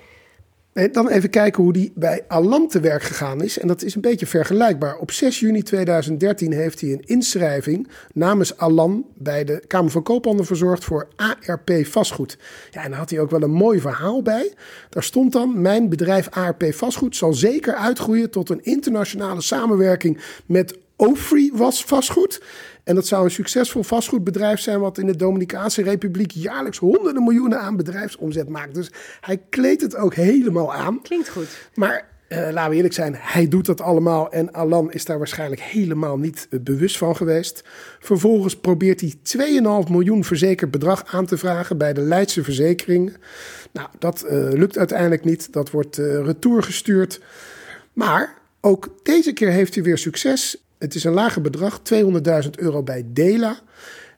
Dan even kijken hoe die bij Alan te werk gegaan is. En dat is een beetje vergelijkbaar. Op 6 juni 2013 heeft hij een inschrijving namens Alan bij de Kamer van Koophandel verzorgd voor ARP vastgoed. Ja, en daar had hij ook wel een mooi verhaal bij. Daar stond dan: Mijn bedrijf ARP vastgoed zal zeker uitgroeien tot een internationale samenwerking met Ofri was vastgoed. En dat zou een succesvol vastgoedbedrijf zijn, wat in de Dominicaanse Republiek jaarlijks honderden miljoenen aan bedrijfsomzet maakt. Dus hij kleedt het ook helemaal aan. Klinkt goed. Maar uh, laten we eerlijk zijn, hij doet dat allemaal en Alan is daar waarschijnlijk helemaal niet uh, bewust van geweest. Vervolgens probeert hij 2,5 miljoen verzekerd bedrag aan te vragen bij de Leidse Verzekering. Nou, dat uh, lukt uiteindelijk niet. Dat wordt retour gestuurd. Maar ook deze keer heeft hij weer succes. Het is een lager bedrag, 200.000 euro bij Dela.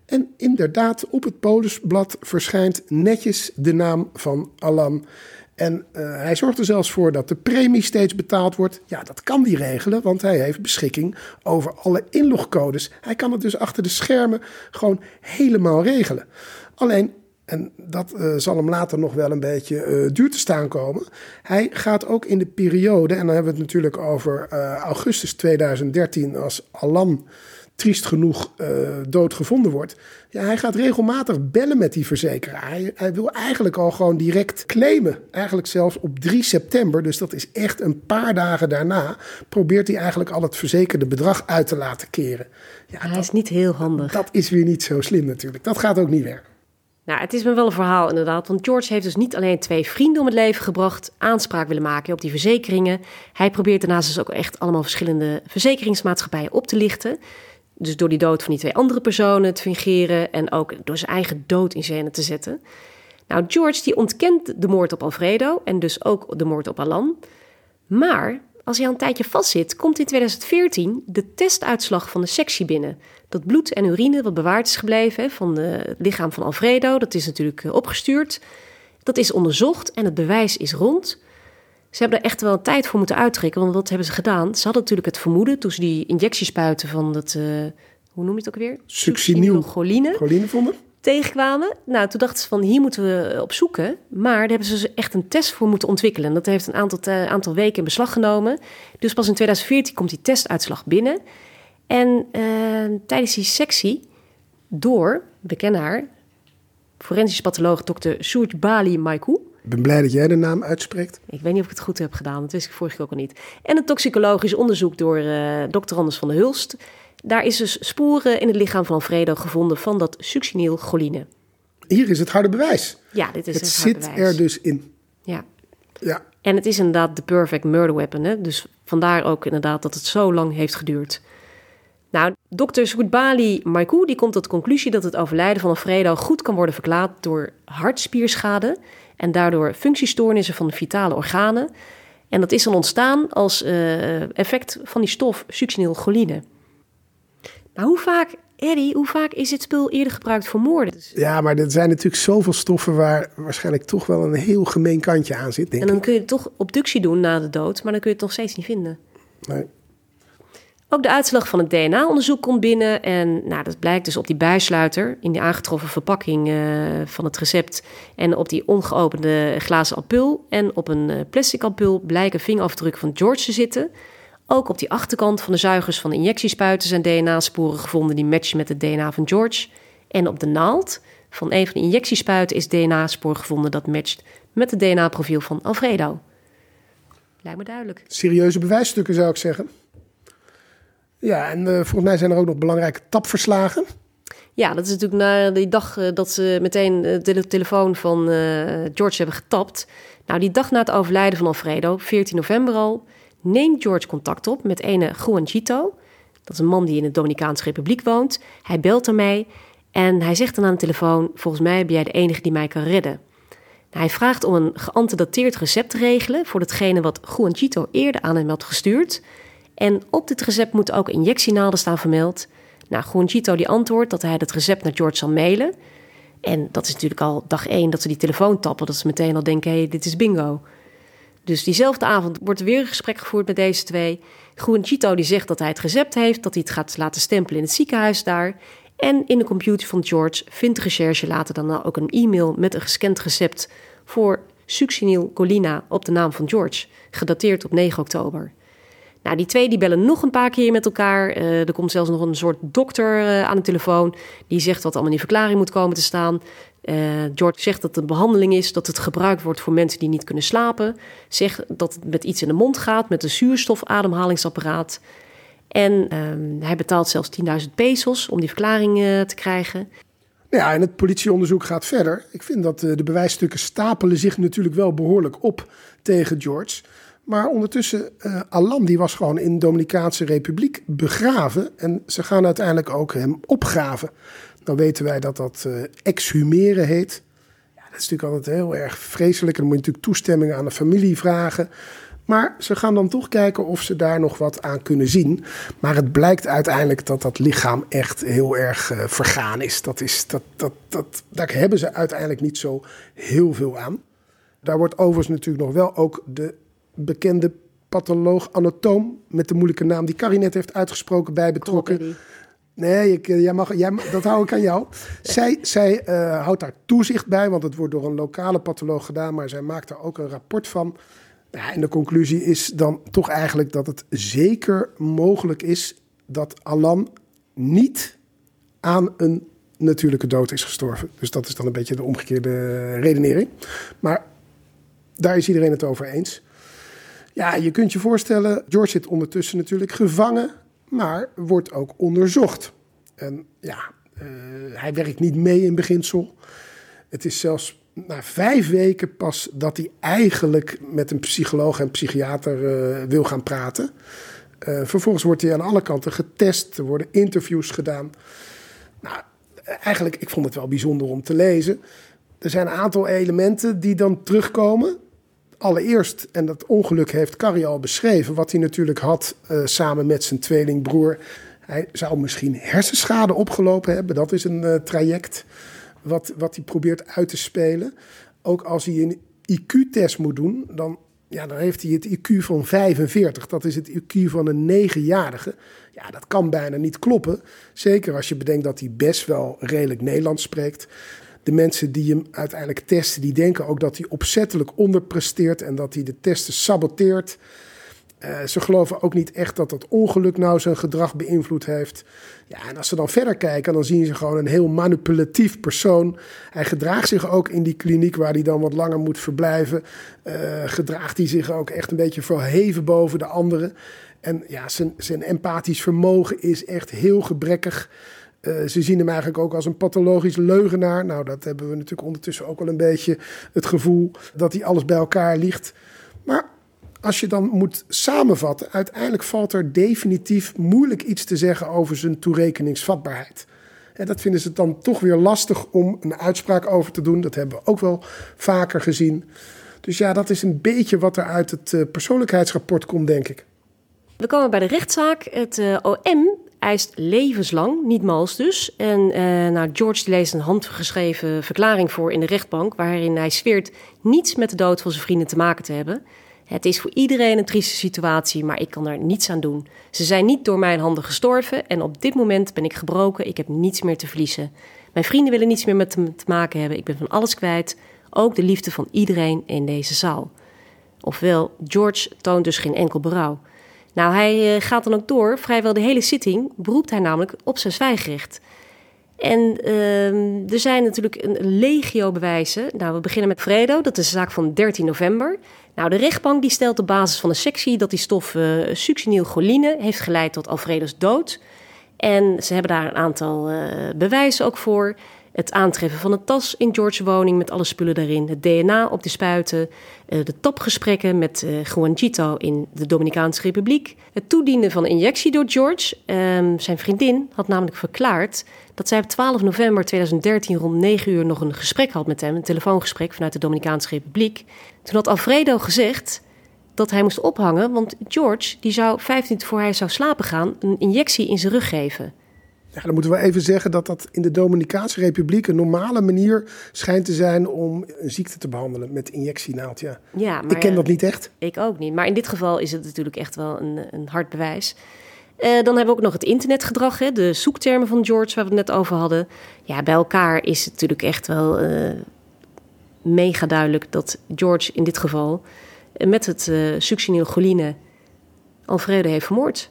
En inderdaad, op het polisblad verschijnt netjes de naam van Alan. En uh, hij zorgt er zelfs voor dat de premie steeds betaald wordt. Ja, dat kan hij regelen, want hij heeft beschikking over alle inlogcodes. Hij kan het dus achter de schermen gewoon helemaal regelen. Alleen, en dat uh, zal hem later nog wel een beetje uh, duur te staan komen. Hij gaat ook in de periode, en dan hebben we het natuurlijk over augustus 2013, als Alan triest genoeg dood gevonden wordt. Ja, hij gaat regelmatig bellen met die verzekeraar. Hij, hij, wil eigenlijk al gewoon direct claimen. Eigenlijk zelfs op 3 september, dus dat is echt een paar dagen daarna, probeert hij eigenlijk al het verzekerde bedrag uit te laten keren. Ja, hij dat, is niet heel handig. Dat is weer niet zo slim natuurlijk. Dat gaat ook niet werken. Nou, het is me wel een verhaal inderdaad. Want George heeft dus niet alleen twee vrienden om het leven gebracht, aanspraak willen maken op die verzekeringen. Hij probeert daarnaast dus ook echt allemaal verschillende verzekeringsmaatschappijen op te lichten. Dus door die dood van die twee andere personen te fingeren en ook door zijn eigen dood in scène te zetten. Nou, George die ontkent de moord op Alfredo en dus ook de moord op Alan. Maar als hij al een tijdje vastzit, komt in 2014 de testuitslag van de sectie binnen. Dat bloed en urine wat bewaard is gebleven van het lichaam van Alfredo, dat is natuurlijk eh, opgestuurd. Dat is onderzocht en het bewijs is rond. Ze hebben er echt wel een tijd voor moeten uittrekken, want wat hebben ze gedaan? Ze hadden natuurlijk het vermoeden toen ze die injectiespuiten van dat, uh, hoe noem je het ook weer? Succinylcholine choline vonden. Tegenkwamen. Nou, toen dachten ze van hier moeten we op zoeken. Maar daar hebben ze echt een test voor moeten ontwikkelen. Dat heeft een aantal, aantal weken in beslag genomen. Dus pas in 2014 komt die testuitslag binnen. En uh, tijdens die sectie door, we kennen haar, forensisch patholoog Dr. Surj Bali Maikou ik ben blij dat jij de naam uitspreekt. Ik weet niet of ik het goed heb gedaan, dat wist ik vorige keer ook al niet. En een toxicologisch onderzoek door uh, dokter Anders van der Hulst. Daar is dus sporen in het lichaam van Alfredo gevonden van dat succinylcholine. Hier is het harde bewijs. Ja, dit is het, het zit er dus in. Ja. ja. En het is inderdaad de perfect murder weapon. Hè? Dus vandaar ook inderdaad dat het zo lang heeft geduurd. Nou, dokter Soetbali Maikou die komt tot de conclusie dat het overlijden van Alfredo goed kan worden verklaard door hartspierschade en daardoor functiestoornissen van de vitale organen. En dat is dan ontstaan als uh, effect van die stof succinylcholine. Maar hoe vaak, Eddie, hoe vaak is dit spul eerder gebruikt voor moorden? Ja, maar er zijn natuurlijk zoveel stoffen waar waarschijnlijk toch wel een heel gemeen kantje aan zit. Denk en dan kun je toch obductie doen na de dood, maar dan kun je het nog steeds niet vinden. Nee. Ook de uitslag van het DNA-onderzoek komt binnen. En nou, dat blijkt dus op die bijsluiter in die aangetroffen verpakking uh, van het recept. En op die ongeopende glazen ampul en op een uh, plastic ampul blijken vingerafdrukken van George te zitten. Ook op die achterkant van de zuigers van de injectiespuiten zijn DNA-sporen gevonden die matchen met het DNA van George. En op de naald van een van de injectiespuiten is DNA-spoor gevonden dat matcht met het DNA-profiel van Alfredo. Lijkt me duidelijk. Serieuze bewijsstukken zou ik zeggen. Ja, en uh, volgens mij zijn er ook nog belangrijke tapverslagen. Ja, dat is natuurlijk na die dag uh, dat ze meteen de telefoon van George hebben getapt. Nou, die dag na het overlijden van Alfredo, 14 november al, neemt George contact op met ene Juan Chito. Dat is een man die in de Dominicaanse Republiek woont. Hij belt ermee en hij zegt dan aan de telefoon: Volgens mij ben jij de enige die mij kan redden. Hij vraagt om een geantedateerd recept te regelen voor datgene wat Juan Chito eerder aan hem had gestuurd. En op dit recept moeten ook injectienaalden staan vermeld. Nou, Gonchito die antwoordt dat hij het recept naar George zal mailen. En dat is natuurlijk al dag één dat ze die telefoon tappen. Dat ze meteen al denken, hé, hey, dit is bingo. Dus diezelfde avond wordt er weer een gesprek gevoerd met deze twee. Chito die zegt dat hij het recept heeft, dat hij het gaat laten stempelen in het ziekenhuis daar. En in de computer van George vindt de recherche later dan ook een e-mail met een gescand recept voor succinylcolina op de naam van George, gedateerd op 9 oktober. Nou, die twee die bellen nog een paar keer met elkaar. Uh, er komt zelfs nog een soort dokter uh, aan de telefoon. Die zegt wat allemaal in verklaring moet komen te staan. Uh, George zegt dat het een behandeling is, dat het gebruikt wordt voor mensen die niet kunnen slapen. Zegt dat het met iets in de mond gaat, met een zuurstofademhalingsapparaat. En ehm, hij betaalt zelfs 10.000 pesos om die verklaring te krijgen. Ja, en het politieonderzoek gaat verder. Ik vind dat de bewijsstukken stapelen zich natuurlijk wel behoorlijk op tegen George. Maar ondertussen, uh, Alan die was gewoon in de Dominicaanse Republiek begraven. En ze gaan uiteindelijk ook hem opgraven. Dan weten wij dat dat uh, exhumeren heet. Ja, dat is natuurlijk altijd heel erg vreselijk. En dan moet je natuurlijk toestemming aan de familie vragen. Maar ze gaan dan toch kijken of ze daar nog wat aan kunnen zien. Maar het blijkt uiteindelijk dat dat lichaam echt heel erg uh, vergaan is. Dat is dat, dat, dat, daar hebben ze uiteindelijk niet zo heel veel aan. Daar wordt overigens natuurlijk nog wel ook de bekende patholoog-anatoom... met de moeilijke naam die Carrie net heeft uitgesproken bij betrokken. Nee, ik, jij mag, jij, dat hou ik aan jou. Zij, zij uh, houdt daar toezicht bij, want het wordt door een lokale patholoog gedaan, maar zij maakt er ook een rapport van. Ja, en de conclusie is dan toch eigenlijk dat het zeker mogelijk is dat Alan niet aan een natuurlijke dood is gestorven. Dus dat is dan een beetje de omgekeerde redenering. Maar daar is iedereen het over eens. Ja, je kunt je voorstellen, George zit ondertussen natuurlijk gevangen, maar wordt ook onderzocht. En ja, uh, hij werkt niet mee in beginsel. Het is zelfs na vijf weken pas dat hij eigenlijk met een psycholoog en psychiater uh, wil gaan praten. Uh, vervolgens wordt hij aan alle kanten getest, er worden interviews gedaan. Nou, eigenlijk, ik vond het wel bijzonder om te lezen. Er zijn een aantal elementen die dan terugkomen. Allereerst, en dat ongeluk heeft Carrie al beschreven, wat hij natuurlijk had uh, samen met zijn tweelingbroer. Hij zou misschien hersenschade opgelopen hebben. Dat is een uh, traject wat, wat hij probeert uit te spelen. Ook als hij een IQ-test moet doen, dan, ja, dan heeft hij het IQ van 45. Dat is het IQ van een 9-jarige. Ja, dat kan bijna niet kloppen. Zeker als je bedenkt dat hij best wel redelijk Nederlands spreekt. De mensen die hem uiteindelijk testen, die denken ook dat hij opzettelijk onderpresteert en dat hij de testen saboteert. Uh, ze geloven ook niet echt dat dat ongeluk nou zijn gedrag beïnvloed heeft. Ja, en als ze dan verder kijken, dan zien ze gewoon een heel manipulatief persoon. Hij gedraagt zich ook in die kliniek waar hij dan wat langer moet verblijven. Uh, gedraagt hij zich ook echt een beetje verheven boven de anderen. En ja, zijn, zijn empathisch vermogen is echt heel gebrekkig. Uh, ze zien hem eigenlijk ook als een pathologisch leugenaar. Nou, dat hebben we natuurlijk ondertussen ook wel een beetje het gevoel dat hij alles bij elkaar ligt. Maar als je dan moet samenvatten, uiteindelijk valt er definitief moeilijk iets te zeggen over zijn toerekeningsvatbaarheid. En dat vinden ze dan toch weer lastig om een uitspraak over te doen. Dat hebben we ook wel vaker gezien. Dus ja, dat is een beetje wat er uit het uh, persoonlijkheidsrapport komt, denk ik. We komen bij de rechtszaak. Het uh, OM eist levenslang, niet mals dus. En uh, nou, George leest een handgeschreven verklaring voor in de rechtbank... waarin hij zweert niets met de dood van zijn vrienden te maken te hebben... Het is voor iedereen een trieste situatie, maar ik kan er niets aan doen. Ze zijn niet door mijn handen gestorven en op dit moment ben ik gebroken. Ik heb niets meer te verliezen. Mijn vrienden willen niets meer met me te maken hebben. Ik ben van alles kwijt, ook de liefde van iedereen in deze zaal. Ofwel, George toont dus geen enkel berouw. Nou, hij uh, gaat dan ook door. Vrijwel de hele zitting beroept hij namelijk op zijn zwijgrecht. En uh, er zijn natuurlijk een legio bewijzen. Nou, we beginnen met Fredo, dat is de zaak van 13 november. Nou, de rechtbank die stelt op basis van de sectie dat die stof uh, succinylcholine heeft geleid tot Alfredo's dood. En ze hebben daar een aantal uh, bewijzen ook voor. Het aantreffen van een tas in George's woning met alle spullen daarin. Het DNA op de spuiten. Uh, de tapgesprekken met uh, Juanjito in de Dominicaanse Republiek. Het toedienen van een injectie door George. Um, zijn vriendin had namelijk verklaard dat zij op 12 november 2013 rond 9 uur nog een gesprek had met hem. Een telefoongesprek vanuit de Dominicaanse Republiek. Toen had Alfredo gezegd dat hij moest ophangen, want George die zou 15 voor hij zou slapen gaan een injectie in zijn rug geven. Ja, dan moeten we even zeggen dat dat in de Dominicaanse Republiek een normale manier schijnt te zijn om een ziekte te behandelen met injectienaald. Ja, ja maar, ik ken dat niet echt. Ik ook niet. Maar in dit geval is het natuurlijk echt wel een, een hard bewijs. Uh, dan hebben we ook nog het internetgedrag, hè, de zoektermen van George, waar we het net over hadden. Ja, bij elkaar is het natuurlijk echt wel uh, mega duidelijk dat George in dit geval uh, met het uh, succinylcholine Alfredo heeft vermoord.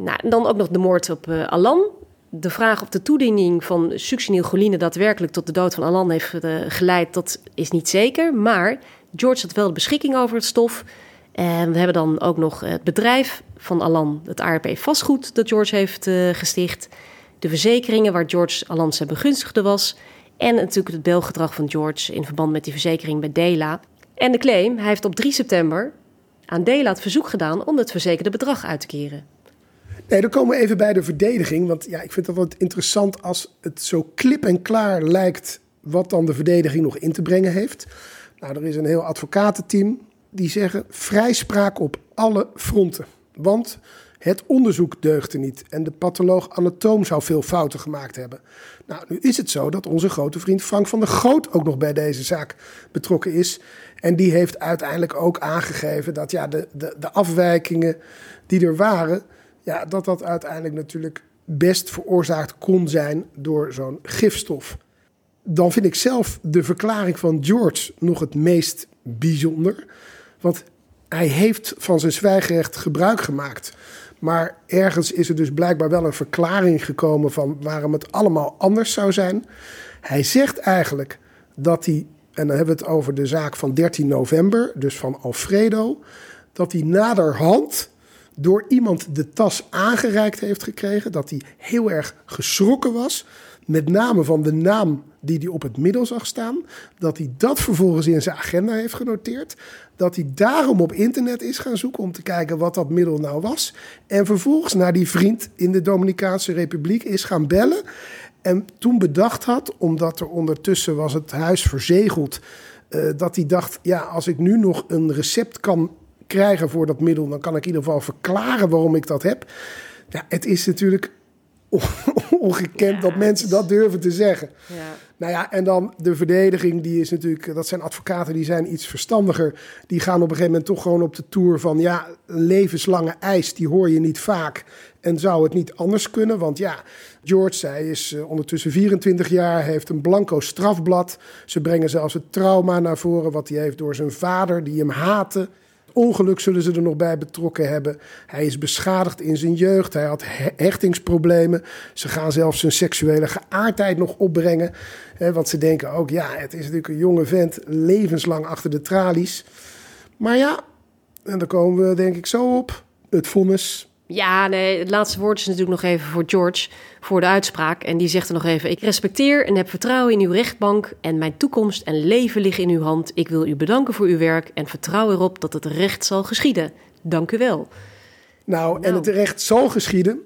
Nou, dan ook nog de moord op uh, Alan. De vraag of de toediening van succinylcholine daadwerkelijk tot de dood van Alan heeft uh, geleid, dat is niet zeker. Maar George had wel de beschikking over het stof. En we hebben dan ook nog het bedrijf van Alan, het ARP vastgoed dat George heeft uh, gesticht. De verzekeringen waar George Alan zijn begunstigde was. En natuurlijk het belgedrag van George in verband met die verzekering bij Dela. En de claim, hij heeft op 3 september aan Dela het verzoek gedaan om het verzekerde bedrag uit te keren. Nee, dan komen we even bij de verdediging. Want ja, ik vind dat wel interessant als het zo klip en klaar lijkt wat dan de verdediging nog in te brengen heeft. Nou, er is een heel advocatenteam die zeggen vrijspraak op alle fronten. Want Het onderzoek deugde niet en de patholoog-anatoom zou veel fouten gemaakt hebben. Nou, nu is het zo dat onze grote vriend Frank van der Goot ook nog bij deze zaak betrokken is. En die heeft uiteindelijk ook aangegeven dat ja, de, de, de afwijkingen die er waren, ja, dat dat uiteindelijk natuurlijk best veroorzaakt kon zijn door zo'n gifstof. Dan vind ik zelf de verklaring van George nog het meest bijzonder. Want hij heeft van zijn zwijgerecht gebruik gemaakt. Maar ergens is er dus blijkbaar wel een verklaring gekomen van waarom het allemaal anders zou zijn. Hij zegt eigenlijk dat hij, en dan hebben we het over de zaak van 13 november, dus van Alfredo, dat hij naderhand door iemand de tas aangereikt heeft gekregen, dat hij heel erg geschrokken was, met name van de naam die hij op het middel zag staan, dat hij dat vervolgens in zijn agenda heeft genoteerd, dat hij daarom op internet is gaan zoeken om te kijken wat dat middel nou was, en vervolgens naar die vriend in de Dominicaanse Republiek is gaan bellen en toen bedacht had, omdat er ondertussen was het huis verzegeld, uh, dat hij dacht, ja, als ik nu nog een recept kan krijgen voor dat middel, dan kan ik in ieder geval verklaren waarom ik dat heb. Ja, het is natuurlijk ongekend ja, dat mensen dat durven te zeggen. Ja. Nou ja, en dan de verdediging, die is natuurlijk, dat zijn advocaten die zijn iets verstandiger. Die gaan op een gegeven moment toch gewoon op de tour van, ja, een levenslange eis, die hoor je niet vaak. En zou het niet anders kunnen? Want ja, George, hij is uh, ondertussen 24 jaar, heeft een blanco strafblad. Ze brengen zelfs het trauma naar voren wat hij heeft door zijn vader, die hem haatte. Ongeluk zullen ze er nog bij betrokken hebben. Hij is beschadigd in zijn jeugd. Hij had hechtingsproblemen. Ze gaan zelfs zijn seksuele geaardheid nog opbrengen. Hè, want ze denken ook, ja, het is natuurlijk een jonge vent, levenslang achter de tralies. Maar ja, en daar komen we denk ik zo op. Het vonnis ja, nee, het laatste woord is natuurlijk nog even voor George, voor de uitspraak. En die zegt er nog even: Ik respecteer en heb vertrouwen in uw rechtbank. En mijn toekomst en leven liggen in uw hand. Ik wil u bedanken voor uw werk en vertrouw erop dat het recht zal geschieden. Dank u wel. Nou, en nou. het recht zal geschieden.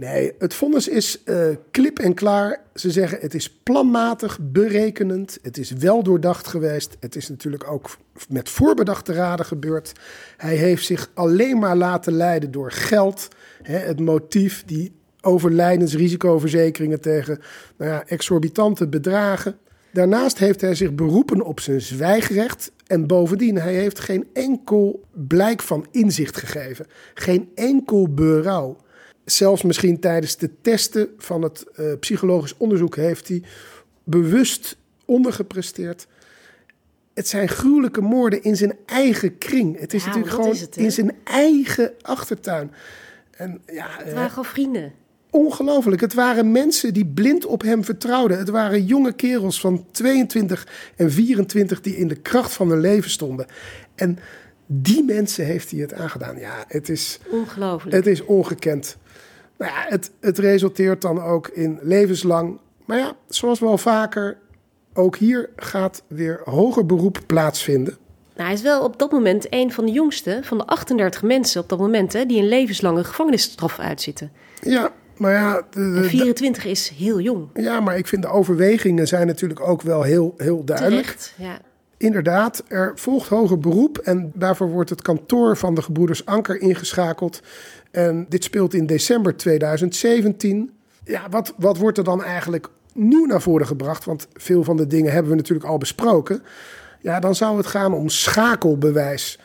Nee, het vonnis is uh, klip en klaar. Ze zeggen het is planmatig, berekenend. Het is wel doordacht geweest. Het is natuurlijk ook met voorbedachte raden gebeurd. Hij heeft zich alleen maar laten leiden door geld. Hè, het motief, die overlijdensrisicoverzekeringen tegen nou ja, exorbitante bedragen. Daarnaast heeft hij zich beroepen op zijn zwijgrecht. En bovendien, hij heeft geen enkel blijk van inzicht gegeven. Geen enkel berouw zelfs misschien tijdens de testen van het uh, psychologisch onderzoek heeft hij bewust ondergepresteerd. Het zijn gruwelijke moorden in zijn eigen kring. Het is natuurlijk gewoon in zijn eigen achtertuin. En, ja, het waren gewoon vrienden. Ongelooflijk. Het waren mensen die blind op hem vertrouwden. Het waren jonge kerels van 22 en 24 die in de kracht van hun leven stonden. En die mensen heeft hij het aangedaan. Ja, het is ongelooflijk. Het is ongekend. Nou ja, het, het resulteert dan ook in levenslang. Maar ja, zoals wel vaker, ook hier gaat weer hoger beroep plaatsvinden. Nou, hij is wel op dat moment een van de jongste van de 38 mensen op dat moment hè, die een levenslange gevangenisstraf uitzitten. Ja, maar ja. De, 24 is heel jong. Ja, maar ik vind de overwegingen zijn natuurlijk ook wel heel, heel duidelijk. Terecht, ja. Inderdaad, er volgt hoger beroep en daarvoor wordt het kantoor van de gebroeders Anker ingeschakeld. En dit speelt in december 2017. Ja, wat, wat wordt er dan eigenlijk nieuw naar voren gebracht? Want veel van de dingen hebben we natuurlijk al besproken. Ja, dan zou het gaan om schakelbewijs.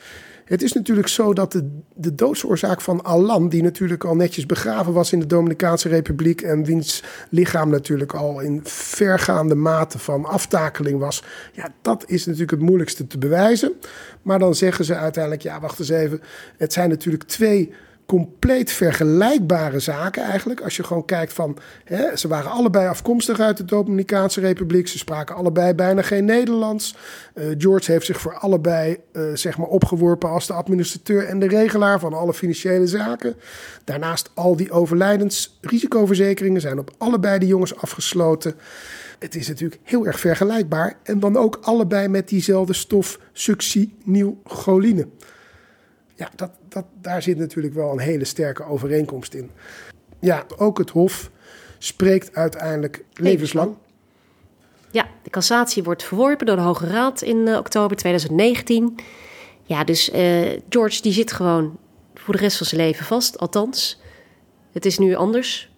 Het is natuurlijk zo dat de, de doodsoorzaak van Alan, die natuurlijk al netjes begraven was in de Dominicaanse Republiek en wiens lichaam natuurlijk al in vergaande mate van aftakeling was, ja, dat is natuurlijk het moeilijkste te bewijzen. Maar dan zeggen ze uiteindelijk, ja, wacht eens even, het zijn natuurlijk twee compleet vergelijkbare zaken eigenlijk. Als je gewoon kijkt van, hè, ze waren allebei afkomstig uit de Dominicaanse Republiek. Ze spraken allebei bijna geen Nederlands. Uh, George heeft zich voor allebei uh, zeg maar opgeworpen als de administrateur en de regelaar van alle financiële zaken. Daarnaast al die overlijdensrisicoverzekeringen zijn op allebei de jongens afgesloten. Het is natuurlijk heel erg vergelijkbaar. En dan ook allebei met diezelfde stof succinylcholine. Ja, dat, dat, daar zit natuurlijk wel een hele sterke overeenkomst in. Ja, ook het Hof spreekt uiteindelijk levenslang. Ja, de cassatie wordt verworpen door de Hoge Raad in uh, oktober 2019. Ja, dus uh, George die zit gewoon voor de rest van zijn leven vast. Althans, het is nu anders.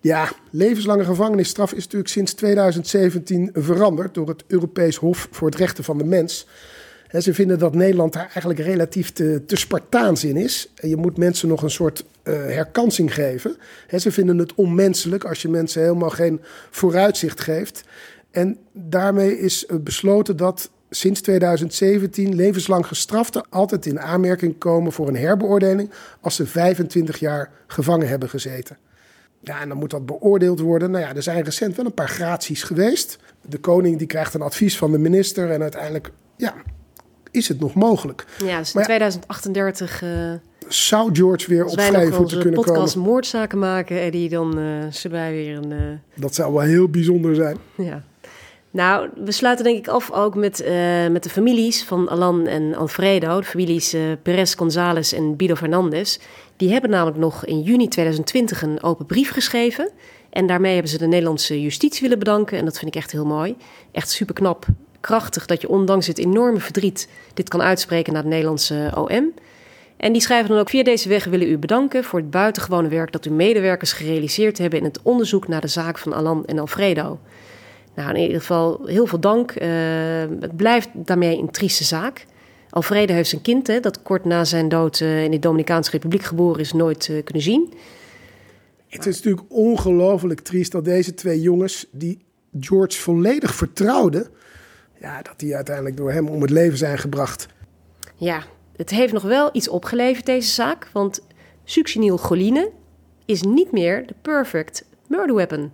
Ja, levenslange gevangenisstraf is natuurlijk sinds 2017 veranderd door het Europees Hof voor het Rechten van de Mens. Ze vinden dat Nederland daar eigenlijk relatief te, te Spartaans in is. Je moet mensen nog een soort uh, herkansing geven. ze vinden het onmenselijk als je mensen helemaal geen vooruitzicht geeft. En daarmee is besloten dat sinds 2017 levenslang gestraften altijd in aanmerking komen voor een herbeoordeling als ze 25 jaar gevangen hebben gezeten. Ja, en dan moet dat beoordeeld worden. Nou ja, er zijn recent wel een paar graties geweest. De koning die krijgt een advies van de minister en uiteindelijk ja, is het nog mogelijk. Ja, dus in 2038... Uh, zou George weer op vrije voeten kunnen komen. podcast moordzaken maken en die dan uh, zullen wij weer een... Uh... Dat zou wel heel bijzonder zijn. Ja. Nou, we sluiten denk ik af ook met, met de families van Alan en Alfredo. De families Perez González en Bido Fernandez. Die hebben namelijk nog in juni 2020 een open brief geschreven. En daarmee hebben ze de Nederlandse justitie willen bedanken. En dat vind ik echt heel mooi. Echt super knap, krachtig dat je ondanks het enorme verdriet dit kan uitspreken naar de Nederlandse OM. En die schrijven dan ook via deze weg willen u bedanken voor het buitengewone werk dat uw medewerkers gerealiseerd hebben in het onderzoek naar de zaak van Alan en Alfredo. Nou, in ieder geval heel veel dank. Uh, het blijft daarmee een trieste zaak. Alfredo heeft zijn kind, hè, dat kort na zijn dood uh, in de Dominicaanse Republiek geboren is, nooit uh, kunnen zien. Het is natuurlijk ongelooflijk triest dat deze twee jongens, die George volledig vertrouwden, ja, dat die uiteindelijk door hem om het leven zijn gebracht. Ja, het heeft nog wel iets opgeleverd, deze zaak. Want succinyl choline is niet meer de perfect murder weapon.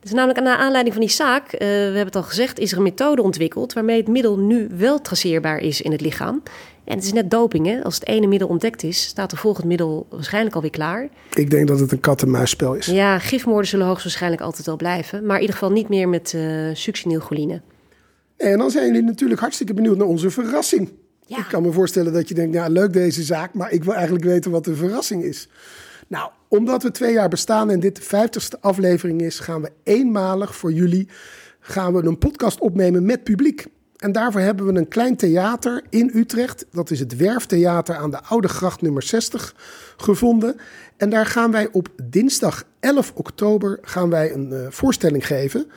Dus namelijk naar aanleiding van die zaak, uh, we hebben het al gezegd, is er een methode ontwikkeld waarmee het middel nu wel traceerbaar is in het lichaam. En het is net doping, hè? Als het ene middel ontdekt is, staat er volgend middel waarschijnlijk alweer klaar. Ik denk dat het een kat-en-muisspel is. Ja, gifmoorden zullen hoogstwaarschijnlijk altijd wel blijven. Maar in ieder geval niet meer met uh, succinylcholine. En dan zijn jullie natuurlijk hartstikke benieuwd naar onze verrassing. Ja. Ik kan me voorstellen dat je denkt, ja, leuk deze zaak, maar ik wil eigenlijk weten wat de verrassing is. Nou, omdat we twee jaar bestaan en dit de vijftigste aflevering is, gaan we eenmalig voor jullie gaan we een podcast opnemen met publiek. En daarvoor hebben we een klein theater in Utrecht. Dat is het Werftheater aan de Oude Gracht nummer 60 gevonden. En daar gaan wij op dinsdag 11 oktober gaan wij een uh, voorstelling geven.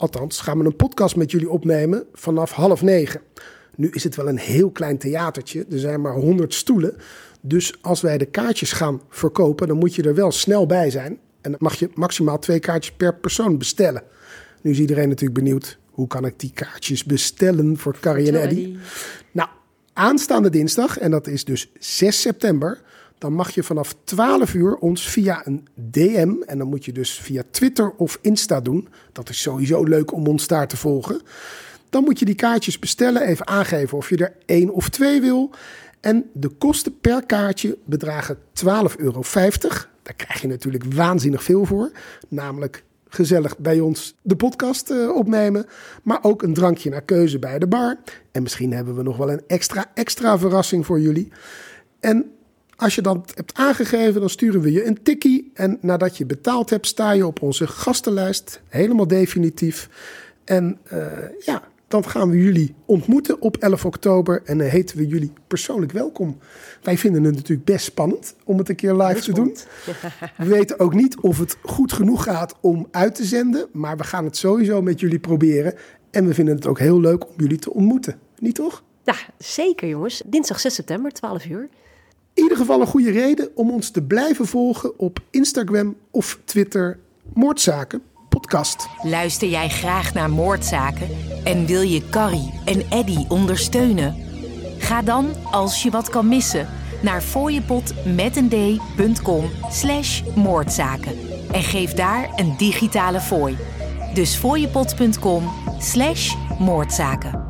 Althans, gaan we een podcast met jullie opnemen vanaf half negen. Nu is het wel een heel klein theatertje. Er zijn maar 100 stoelen. Dus als wij de kaartjes gaan verkopen, dan moet je er wel snel bij zijn. En dan mag je maximaal twee kaartjes per persoon bestellen. Nu is iedereen natuurlijk benieuwd, hoe kan ik die kaartjes bestellen voor Carrie en Eddy? Nou, aanstaande dinsdag, en dat is dus 6 september, dan mag je vanaf 12 uur ons via een DM, en dan moet je dus via Twitter of Insta doen. Dat is sowieso leuk om ons daar te volgen. Dan moet je die kaartjes bestellen, even aangeven of je er één of twee wil. En de kosten per kaartje bedragen 12,50 euro. Daar krijg je natuurlijk waanzinnig veel voor. Namelijk gezellig bij ons de podcast uh, opnemen. Maar ook een drankje naar keuze bij de bar. En misschien hebben we nog wel een extra, extra verrassing voor jullie. En als je dat hebt aangegeven, dan sturen we je een tikkie. En nadat je betaald hebt, sta je op onze gastenlijst. Helemaal definitief. En uh, ja, dan gaan we jullie ontmoeten op 11 oktober en dan heten we jullie persoonlijk welkom. Wij vinden het natuurlijk best spannend om het een keer live te doen. We weten ook niet of het goed genoeg gaat om uit te zenden, maar we gaan het sowieso met jullie proberen. En we vinden het ook heel leuk om jullie te ontmoeten. Niet toch? Ja, zeker jongens. Dinsdag 6 september, 12 uur. Ieder geval een goede reden om ons te blijven volgen op Instagram of Twitter Moordzaken podcast. Luister jij graag naar moordzaken en wil je Carrie en Eddy ondersteunen? Ga dan, als je wat kan missen, naar fooiepot.com slash moordzaken en geef daar een digitale fooi. Dus fooiepot.com slash moordzaken.